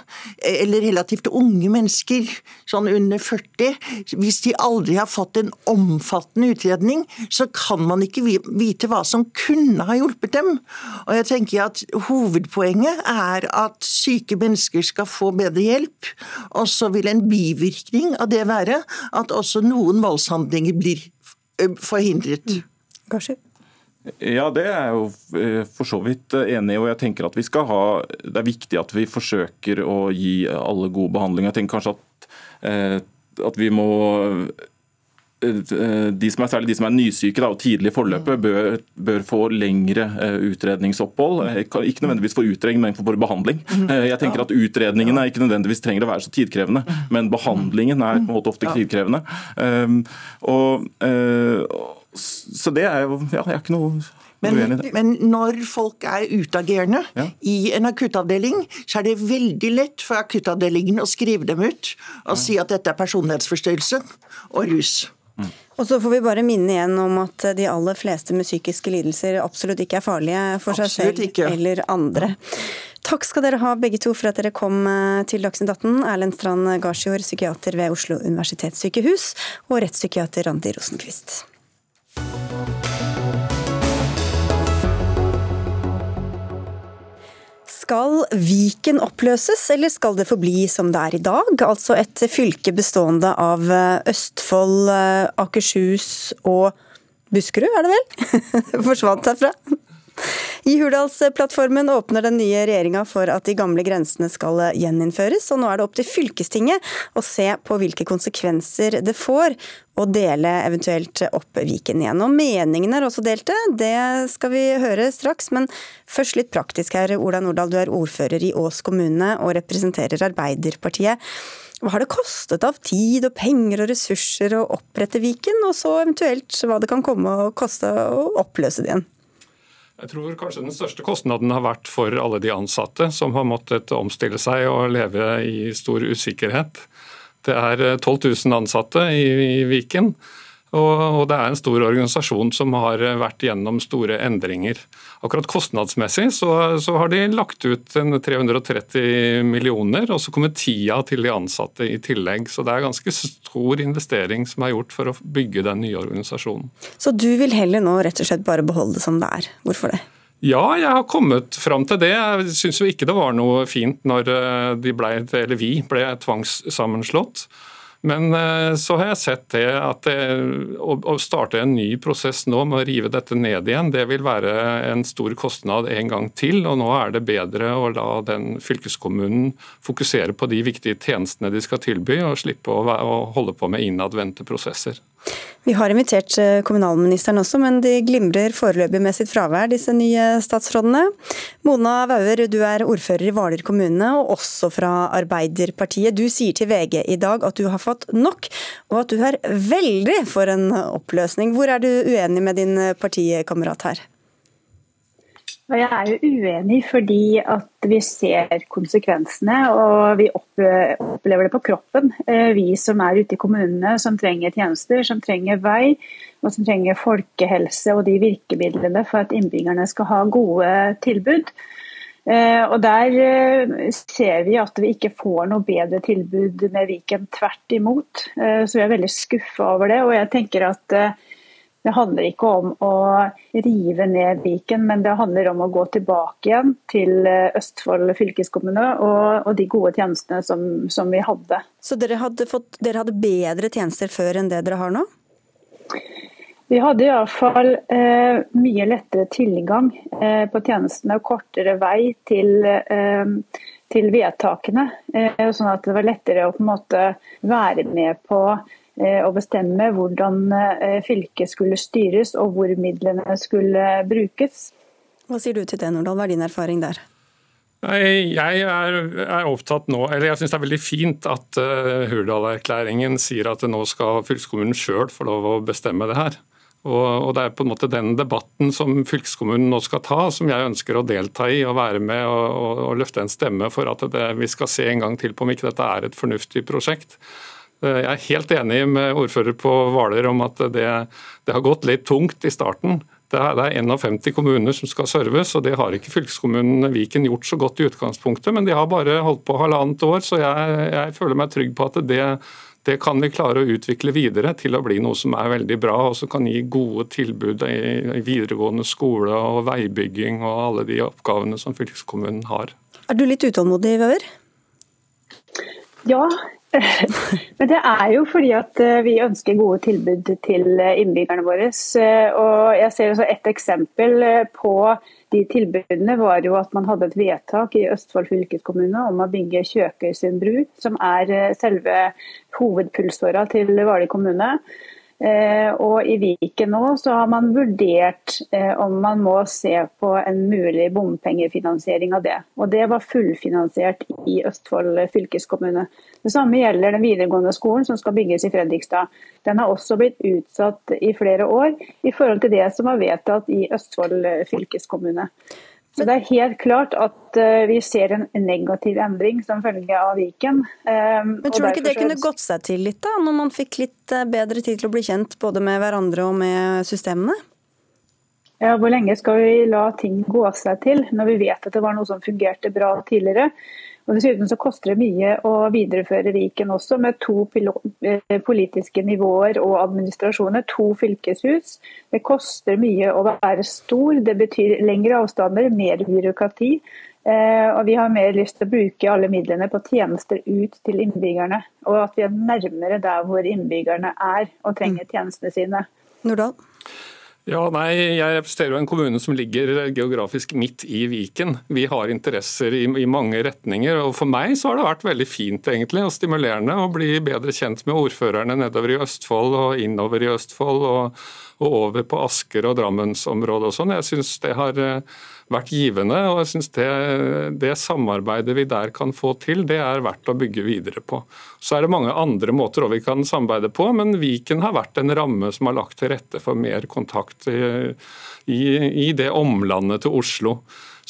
eller relativt unge mennesker, sånn under 40, hvis de aldri har fått en omfattende utredning, så kan man ikke vite hva som kunne ha hjulpet dem. Og jeg tenker at Hovedpoenget er at syke mennesker skal få bedre hjelp, og så vil en bivirkning av det være at også noen voldshandlinger blir forhindret. Kanskje. Ja, det er jeg jo eh, for så vidt eh, enig i. og jeg tenker at vi skal ha, Det er viktig at vi forsøker å gi alle god behandling. Jeg tenker kanskje at, eh, at vi må de som er, særlig de som er nysyke da, og tidlig i forløpet, bør, bør, få lengre utredningsopphold. Ikke nødvendigvis for utredning, men for behandling. Jeg tenker at Utredningene ikke nødvendigvis trenger å være så tidkrevende, men behandlingen er på en måte ofte tidkrevende. Og, så det er jo ja, Jeg er ikke noe men, men, når folk er utagerende ja. i en akuttavdeling, så er det veldig lett for akuttavdelingen å skrive dem ut og ja. si at dette er personlighetsforstyrrelse og rus. Mm. Og så får vi bare minne igjen om at de aller fleste med psykiske lidelser absolutt ikke er farlige for absolutt seg selv ikke. eller andre. Takk skal dere ha begge to for at dere kom eh, til Dagsnytt 18. Erlend Strand Garsjord, psykiater ved Oslo universitetssykehus, og rettspsykiater Randi Rosenquist. Skal Viken oppløses, eller skal det forbli som det er i dag? Altså et fylke bestående av eh, Østfold, eh, Akershus og Buskerud, er det vel? Forsvant herfra. I Hurdalsplattformen åpner den nye regjeringa for at de gamle grensene skal gjeninnføres, og nå er det opp til fylkestinget å se på hvilke konsekvenser det får å dele eventuelt opp Viken igjen. Og meningene er også delte, det skal vi høre straks, men først litt praktisk her. Ola Nordahl, du er ordfører i Ås kommune og representerer Arbeiderpartiet. Hva har det kostet av tid og penger og ressurser å opprette Viken, og så eventuelt hva det kan komme å koste å oppløse det igjen? Jeg tror kanskje den største kostnaden har vært for alle de ansatte, som har måttet omstille seg og leve i stor usikkerhet. Det er 12 eh, 000 ansatte i, Viken. Og, det er en stor organisasjon som har vært gjennom store endringer. Akkurat kostnadsmessig så, så har de lagt ut 330 millioner, og så kommer tida til de ansatte i tillegg. Så det er ganske stor investering som er gjort for å bygge den nye organisasjonen. Så du vil heller nå rett og slett bare beholde det som det er. Hvorfor det? Ja, jeg har kommet fram til det. Jeg syns jo ikke det var noe fint når eh, de ble, eller vi ble tvangssammenslått. Men eh, så har jeg sett det at det, å starte en ny prosess nå med å rive dette ned igjen, det vil være en stor kostnad en gang til. Og nå er det bedre å la den fylkeskommunen fokusere på de viktige tjenestene de skal tilby, og slippe å holde på med innadvendte prosesser. Vi har invitert eh, kommunalministeren også, men de glimrer foreløpig med sitt fravær, disse nye statsrådene. Mona Wauer, du er ordfører i Hvaler kommune, og også fra Arbeiderpartiet. Du sier til VG i dag at du har fått nok, og at du er veldig for en oppløsning. Hvor er du uenig med din partikamerat her? Jeg er jo uenig fordi at vi ser konsekvensene og vi opplever det på kroppen. Eh, vi som er ute i kommunene, som trenger tjenester, som trenger vei og som trenger folkehelse og de virkemidlene for at innbyggerne skal ha gode tilbud. Eh, og Der eh, ser vi at vi ikke får noe bedre tilbud med Viken, tvert imot. Så vi er veldig skuffa over det. og jeg tenker at Det handler ikke om å rive ned Viken, men det handler om å gå tilbake igjen til eh, Østfold fylkeskommune og, og de gode tjenestene som, som, vi hadde. Så dere hadde, fått, dere hadde bedre tjenester før enn det dere har nå? Vi hadde iallfall eh, mye lettere tilgang eh, på tjenestene og kortere vei til, eh, til vedtakene. Eh, sånn at det var lettere å på en måte være med på å bestemme hvordan eh, fylket skulle styres og hvor midlene skulle brukes. Hva sier du til det, Nordahl? Hva er din erfaring der? Jeg er, er, opptatt nå, eller jeg syns det er veldig fint at uh, Hurdal-erklæringen sier at nå skal fylkeskommunen sjøl få lov å bestemme det her. Og, og, Det er på en måte den debatten som fylkeskommunen nå skal ta, som jeg ønsker å delta i og være med og, og, og løfte en stemme for at det, vi skal se en gang til på om ikke dette er et fornuftig prosjekt. Eh, jeg er helt enig med ordfører på Hvaler om at det, det, har gått litt tungt i starten. Det er, det er 51 kommuner som skal serves, og det har ikke fylkeskommunen Viken gjort så godt i utgangspunktet. Men de har bare holdt på halvannet år, så jeg, jeg føler meg trygg på at det, det kan vi klare å utvikle videre til å bli noe som er veldig bra, og som kan gi gode tilbud i videregående skole og veibygging og alle de oppgavene som fylkeskommunen har. Er du litt utålmodig, Vøver? Ja, Men det er jo fordi at eh, vi ønsker gode tilbud til eh, innbyggerne våre. Eh, og jeg ser også Et eksempel på de tilbudene var jo at man hadde et vedtak i Østfold fylkeskommune om å bygge Kjøkøysund bru, som er selve hovedpulsåra til Hvaler kommune. Eh, og I Viken nå så har man vurdert eh, om man må se på en mulig bompengefinansiering av det. Og Det var fullfinansiert i Østfold fylkeskommune. Det samme gjelder den videregående skolen som skal bygges i Fredrikstad. Den har også blitt utsatt i flere år i forhold til det som var vedtatt i Østfold fylkeskommune. Så Det er helt klart at uh, vi ser en negativ endring som følge av Viken. Um, Men Tror du ikke det kunne gått seg til litt, da, når man fikk litt uh, bedre tid til å bli kjent både med hverandre og med systemene? Ja, Hvor lenge skal vi la ting gå seg til, når vi vet at det var noe som fungerte bra tidligere? Og Dessuten så koster det mye å videreføre Viken også, med to eh, politiske nivåer og administrasjoner. To fylkeshus. Det koster mye å være stor. Det betyr lengre avstander, mer byråkrati. Eh, og vi har mer lyst til å bruke alle midlene på tjenester ut til innbyggerne. Og at vi er nærmere der hvor innbyggerne er og trenger mm. tjenestene sine. Nordahl? Ja, nei, Jeg representerer jo en kommune som ligger geografisk midt i Viken. Vi har interesser i, i, mange retninger. og For meg så har det vært veldig fint egentlig, og stimulerende å bli bedre kjent med ordførerne nedover i Østfold og innover i Østfold. og, og over på Asker og Drammensområdet og sånn. Jeg syns det har eh, vært givende. Og jeg syns det, det, samarbeidet vi der kan få til, det er verdt å bygge videre på. Så er det mange andre måter vi kan samarbeide på, men Viken har vært en ramme som har lagt til rette for mer kontakt i, i, i det omlandet til Oslo.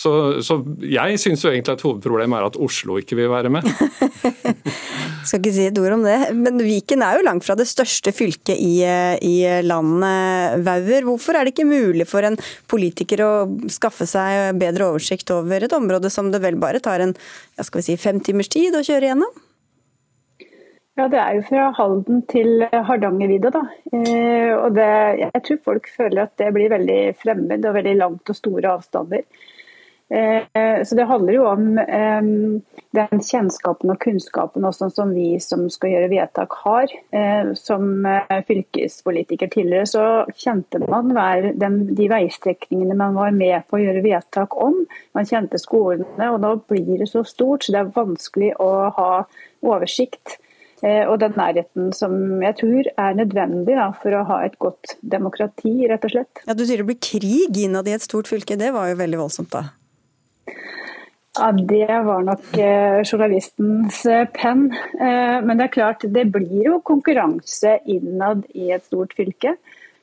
Så, så jeg syns egentlig at hovedproblemet er at Oslo ikke vil være med. Skal ikke si et ord om det. Men Viken er jo langt fra det største fylket i, i landet. Vauer, hvorfor er det ikke mulig for en politiker å skaffe seg bedre oversikt over et område som det vel bare tar en skal vi si, fem timers tid å kjøre gjennom? Ja, Det er jo fra Halden til Hardangervidda. da. Eh, og det, jeg tror folk føler at det blir veldig fremmed og veldig langt og store avstander. Eh, så Det handler jo om den kjennskapen og kunnskapen også som vi som skal gjøre vedtak har. Eh, som eh, fylkespolitiker tidligere så kjente man de veistrekningene man var med på å gjøre vedtak om. Man kjente skolene, og nå blir det så stort så det er vanskelig å ha oversikt. Og den nærheten som jeg tror er nødvendig da, for å ha et godt demokrati, rett og slett. Ja, Du sier det blir krig innad i et stort fylke, det var jo veldig voldsomt da? Ja, Det var nok eh, journalistens eh, penn. Eh, men det er klart, det blir jo konkurranse innad i et stort fylke.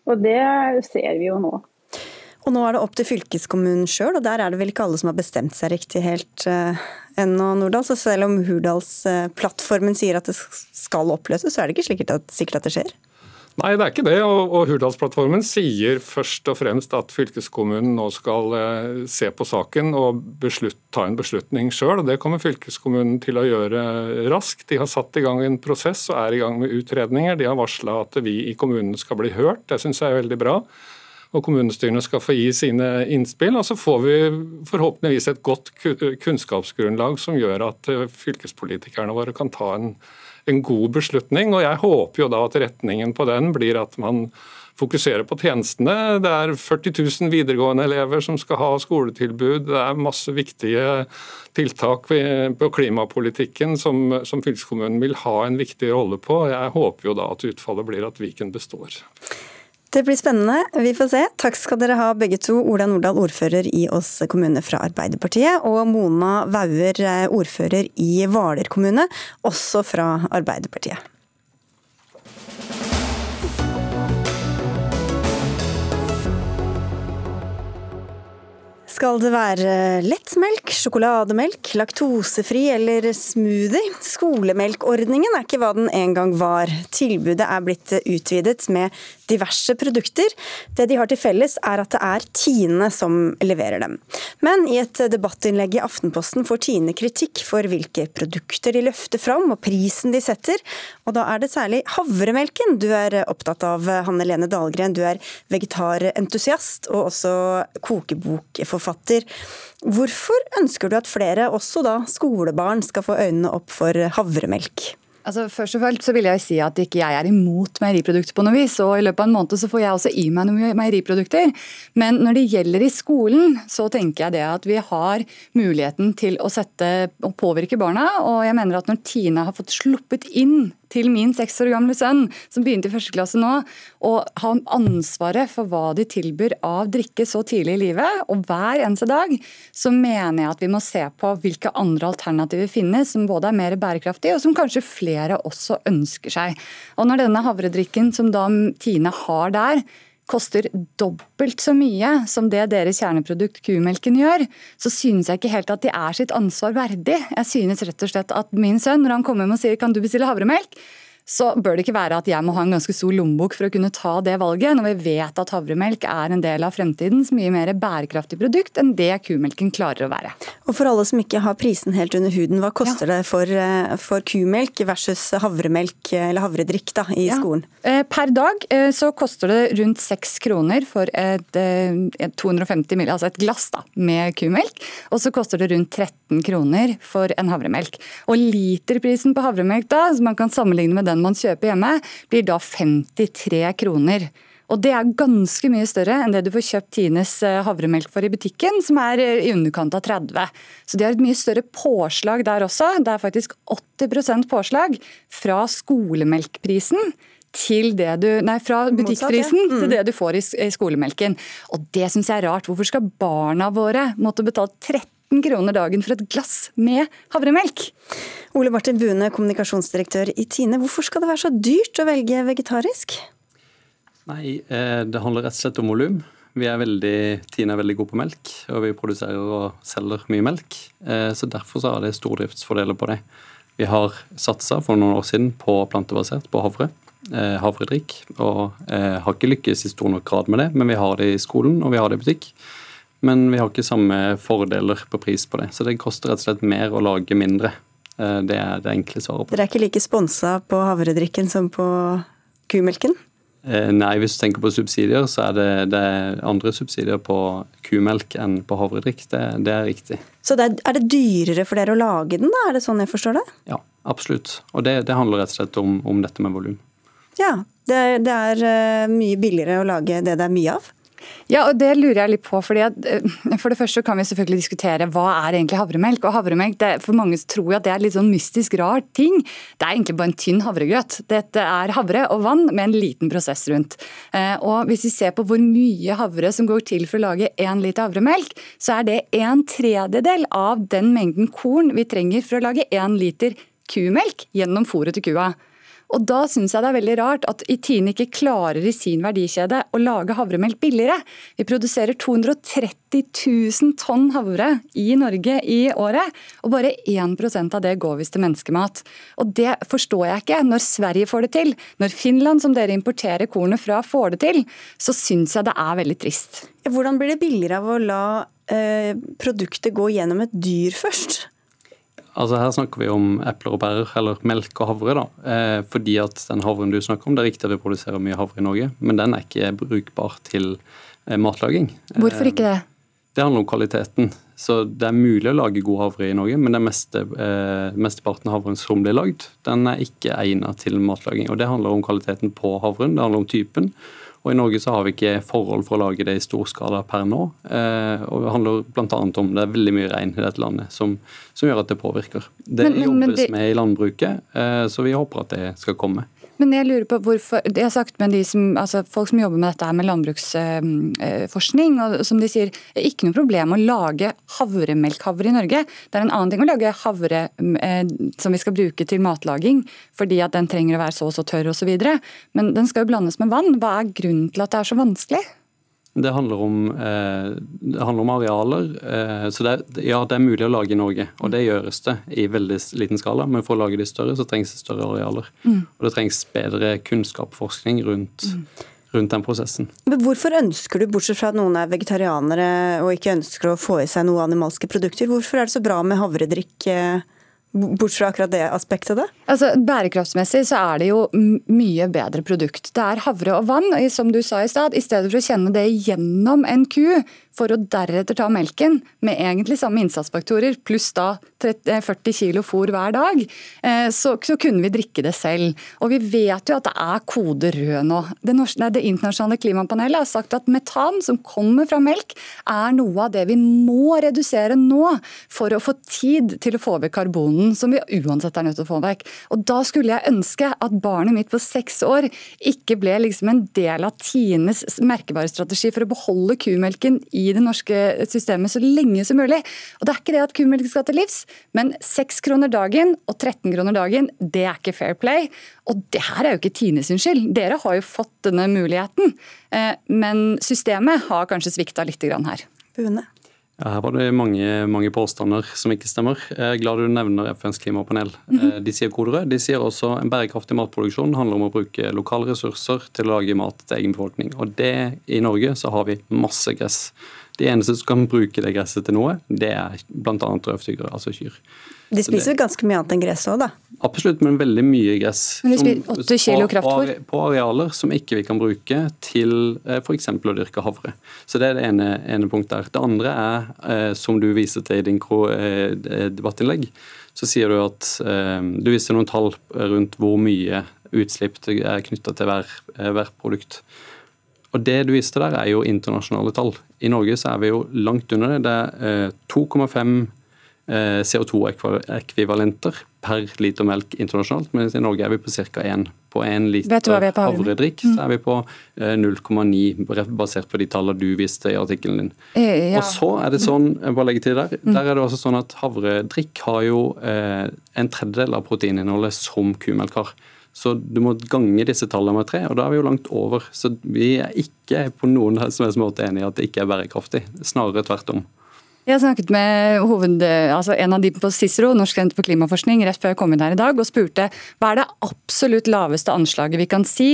Og det ser vi jo nå. Og nå er det opp til fylkeskommunen sjøl, og der er det vel ikke alle som har bestemt seg riktig helt uh, ennå, Nordahl. Så selv om Hurdalsplattformen uh, sier at det skal oppløses, så er det ikke sikkert at, sikkert at det skjer? Nei, det er ikke det. Og, og Hurdalsplattformen sier først og fremst at fylkeskommunen nå skal eh, se på saken og beslutt, ta en beslutning sjøl. Det kommer fylkeskommunen til å gjøre raskt. De har satt i gang en prosess og er i gang med utredninger. De har varsla at vi i kommunene skal bli hørt. Det syns jeg er veldig bra og kommunestyrene skal få gi sine innspill. Og så får vi forhåpentligvis et godt kunnskapsgrunnlag som gjør at eh, fylkespolitikerne våre kan ta en en god beslutning. og Jeg håper jo da at retningen på den blir at man fokuserer på tjenestene. Det er 40 000 videregående elever som skal ha skoletilbud. Det er masse viktige tiltak på klimapolitikken som, som fylkeskommunen vil ha en viktig rolle på. Jeg håper jo da at utfallet blir at Viken består. Det blir spennende. Vi får se. Takk skal dere ha begge to. Ola Nordahl, ordfører i Ås kommune fra Arbeiderpartiet, og Mona Wauer, eh, ordfører i Hvaler kommune, også fra Arbeiderpartiet. Skal det være lettmelk, sjokolademelk, laktosefri eller smoothie? Skolemelkordningen er ikke hva den en gang var. Tilbudet er blitt utvidet med diverse produkter. Det de har til felles er at det er Tine som leverer dem. Men i et debattinnlegg i Aftenposten får Tine kritikk for hvilke produkter de løfter fram og prisen de setter. Og da er det særlig havremelken du er opptatt av, Hanne Lene Dahlgren. Du er vegetarentusiast og også kokebokforfatter forfatter. Hvorfor ønsker du at flere, også da skolebarn, skal få øynene opp for havremelk? Altså, først og fremst så vil jeg si at ikke jeg er imot meieriprodukter på noe vis. og I løpet av en måned så får jeg også i meg noen meieriprodukter. Men når det gjelder i skolen, så tenker jeg det at vi har muligheten til å sette og påvirke barna. Og jeg mener at når Tine har fått sluppet inn til min seks år gamle sønn, som begynte i første klasse nå, og ha ansvaret for hva de tilbyr av drikke så tidlig i livet, og hver eneste dag, så mener jeg at vi må se på hvilke andre alternativer finnes som både er mer bærekraftige, og som kanskje flere også ønsker seg. Og når denne havredrikken som da Tine har der, koster dobbelt så mye som det deres kjerneprodukt kumelken gjør, så synes jeg ikke helt at de er sitt ansvar verdig. Jeg synes rett og slett at min sønn, når han kommer hjem og sier kan du bestille havremelk, så bør det ikke være at jeg må ha en ganske stor lommebok for å kunne ta det valget, når vi vet at havremelk er en del av fremtidens mye mer bærekraftig produkt enn det kumelken klarer å være. Og For alle som ikke har prisen helt under huden, hva koster ja. det for, eh, for, kumelk versus havremelk eller havredrikk da, i ja. skolen? Eh, per dag eh, så koster det rundt seks kroner for et, et 250 ml, altså et glass da, med kumelk. Og så koster det rundt 13 kroner for en havremelk. Og literprisen på havremelk da, som man kan sammenligne med den den man kjøper hjemme, blir da 53 kroner. Og Det er ganske mye større enn det du får kjøpt Tines eh, havremelk for i butikken, som er eh, i underkant av 30. Så de har et mye større påslag der også. Det er faktisk 80% påslag fra skolemelkprisen til det du, nei, fra butikkprisen mm. til det du får i, skolemelken. Og Det syns jeg er rart. Hvorfor skal barna våre måtte betale 30 13 kroner dagen for et glass med havremelk. Ole Martin Bune, kommunikasjonsdirektør i Tine. Hvorfor skal det være så dyrt å velge vegetarisk? Nei, eh, Det handler rett og slett om volum. Vi er veldig, Tine er veldig god på melk, og vi produserer og selger mye melk. Eh, så Derfor så har det stordriftsfordeler på det. Vi har satsa for noen år siden på plantebasert, på havre. Eh, havredrikk. Og har ikke lykkes i stor nok grad med det, men vi har det i skolen og vi har det i butikk. Men vi har ikke samme fordeler på pris på det. Så det koster rett og slett mer å lage mindre. Eh, det er det enkle svaret på. Dere er ikke like sponsa på havredrikken som på kumelken? Eh, nei, hvis du tenker på subsidier, så er det, det er andre subsidier på kumelk enn på havredrikk. Det, det, er riktig. Så det er, er, det dyrere for dere å lage den, da? Er det sånn jeg forstår det? Ja, absolutt. Og det, det handler rett og slett om, om dette med volum. Ja, det det er eh, mye billigere å lage det det er mye av? Ja, og det lurer jeg litt på. fordi at, eh, For det første kan vi selvfølgelig diskutere hva er egentlig havremelk. Og havremelk, det, For mange tror jeg at det er litt sånn mystisk rar ting. Det er egentlig bare en tynn havregrøt. Dette er havre og vann med en liten prosess rundt. Eh, og Hvis vi ser på hvor mye havre som går til for å lage én liter havremelk, så er det en tredjedel av den mengden korn vi trenger for å lage én liter kumelk gjennom fôret til kua. Og Da syns jeg det er veldig rart at Tine ikke klarer i sin verdikjede å lage havremelk billigere. Vi produserer 230 000 tonn havre i Norge i året, og bare 1% av det går visst til menneskemat. Og Det forstår jeg ikke. Når Sverige får det til, når Finland, som dere importerer kornet fra, får det til, så syns jeg det er veldig trist. Hvordan blir det billigere av å la eh, produktet gå gjennom et dyr først? Altså Her snakker vi om epler og bærer, eller melk og havre. da. Eh, fordi at den havren du snakker om, Det er riktig at vi produserer mye havre i Norge, men den er ikke brukbar til eh, matlaging. Hvorfor ikke det? Eh, det handler om kvaliteten. Så Det er mulig å lage god havre i Norge, men den meste, eh, mesteparten av havren som blir lagd, den er ikke egnet til matlaging. Og Det handler om kvaliteten på havren, det handler om typen. Og I Norge så har vi ikke forhold for å lage det i stor skala per nå. Eh, og Det handler bl.a. om det er veldig mye regn i dette landet som, som gjør at det påvirker. Det men, men, jobbes men det... med i landbruket, eh, så vi håper at det skal komme. Men jeg lurer på hvorfor, det er sagt med de som, altså Folk som jobber med dette her med landbruksforskning, og som de sier det er ikke noe problem å lage havremelkhavre i Norge. Det er en annen ting å lage havre eh, som vi skal bruke til matlaging, fordi at den trenger å være så og så tørr osv. Men den skal jo blandes med vann. Hva er grunnen til at det er så vanskelig? Det handler om, eh, det handler om arealer. Eh, så det ja, det er mulig å lage i Norge, og det gjøres det i veldig liten skala. Men for å lage de større, så trengs det større arealer. Mm. Og det trengs bedre kunnskap og forskning rundt, mm. rundt den prosessen. Men Hvorfor ønsker du, bortsett fra at noen er vegetarianere og ikke ønsker å få i seg noen animalske produkter, hvorfor er det så bra med havredrikk? Eh Bort fra akkurat det aspektet? da? Altså, Bærekraftsmessig så er det jo mye bedre produkt. Det er havre og vann, som du sa i stad. I stedet for å kjenne det gjennom en ku, for å deretter ta melken med egentlig samme innsatsfaktorer, pluss da 30, 40 kg fôr hver dag, eh, så, så, kunne vi drikke det selv. Og vi vet jo at det er kode rød nå. Det, norske, det internasjonale klimapanelet har sagt at metan som kommer fra melk, er noe av det vi må redusere nå for å få tid til å få vekk karbonen, som vi uansett er nødt til å få vekk. Og Da skulle jeg ønske at barnet mitt på seks år ikke ble liksom en del av Tines merkevarestrategi for å beholde kumelken i det norske systemet så lenge som mulig. Og Det er ikke det at kumelk skal til livs, men 6 kroner dagen og 13 kroner dagen, det er ikke fair play. Og det her er jo ikke Tine sin skyld. Dere har jo fått denne muligheten. Eh, men systemet har kanskje svikta litt her. Bune. Ja, her var det mange, mange, påstander som ikke stemmer. Jeg er glad du nevner FNs klimapanel. Mm -hmm. De sier kode rød. De sier også en bærekraftig matproduksjon handler om å bruke lokale ressurser til å lage mat til egen befolkning. Og det i Norge så har vi masse gress. De eneste som kan bruke det gresset til noe, det er bl.a. røvtyggere, altså kyr. De spiser jo ganske mye annet enn gress òg, da? Absolutt, men veldig mye gress. Men de spiser 8 kilo kraftfôr? På arealer som ikke vi kan bruke til eh, f.eks. å dyrke havre. Så Det er det ene, ene punktet der. Det andre er, eh, som du viser til i din eh, debattinnlegg, så sier du at du viser noen tall rundt hvor mye utslipp det er knytta til hver, hver produkt. Og Det du viste der, er jo internasjonale tall. I Norge så er vi jo langt under det. Det er 2,5 eh, eh, CO2-ekvivalenter per liter melk internasjonalt, mens i Norge er vi på ca. 1. På 1 liter havredrikk så er vi på 0,9, eh, basert på de tallene du viste i artikkelen din. Ja. Og så er det sånn, bare legge til der, mm. der er det også sånn at havredrikk har jo en tredjedel av proteininnholdet som kumelk har. Så du må gange disse tallene med tre, og da er vi jo langt over. Så vi er ikke på noen som helst måte enig i at det ikke er bærekraftig. Snarere tvert om. Jeg har snakket med hoved, altså en av de på Cicero, Norsk senter for klimaforskning, rett før jeg kom inn her i dag, og spurte hva er det absolutt laveste anslaget vi kan si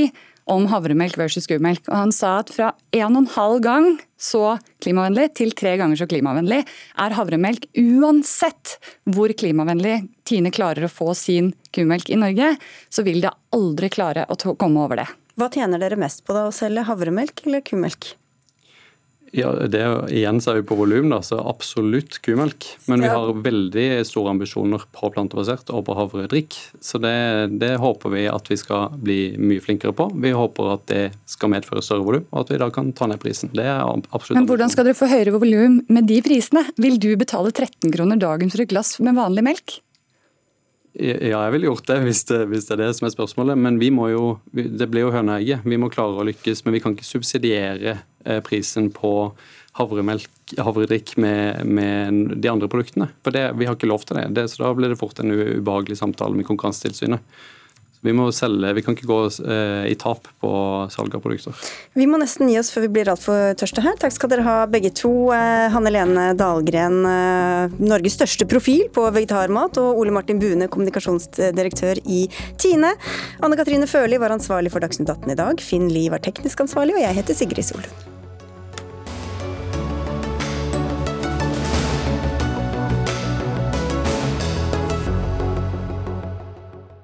om havremelk versus kumelk. Og han sa at fra 1,5 gang så klimavennlig til tre ganger så klimavennlig er havremelk uansett hvor klimavennlig Tine klarer å få sin kumelk i Norge, så vil det aldri klare å komme over det. Hva tjener dere mest på da, å selge havremelk eller kumelk? Ja, det Igjen så er vi på volum, så absolutt kumelk. Men vi har veldig store ambisjoner på plantebasert og på havredrikk. Så det, det, håper vi at vi skal bli mye flinkere på. Vi håper at det skal medføre større volum, og at vi da kan ta ned prisen. Det er absolutt Men hvordan skal dere få høyere volum med de prisene? Vil du betale 13 kroner dagen for et glass med vanlig melk? Ja, jeg ville gjort det hvis, det hvis, det er det som er spørsmålet. Men vi må jo, det blir jo høna. Vi må klare å lykkes, men vi kan ikke subsidiere eh, prisen på havremelk, havredrikk med, med, de andre produktene. For det, Vi har ikke lov til det, det, så da blir det fort en ubehagelig samtale med Konkurransetilsynet. Vi må selge, vi kan ikke gå eh, i tap på salg av produkter. Vi må nesten gi oss før vi blir altfor tørste her. Takk skal dere ha begge to. Eh, Hanne Lene Dahlgren, eh, Norges største profil på vegetarmat, og Ole Martin Bune, kommunikasjonsdirektør i Tine. Anne Katrine Førli var ansvarlig for Dagsnytt 18 i dag. Finn Lie var teknisk ansvarlig, og jeg heter Sigrid Solund.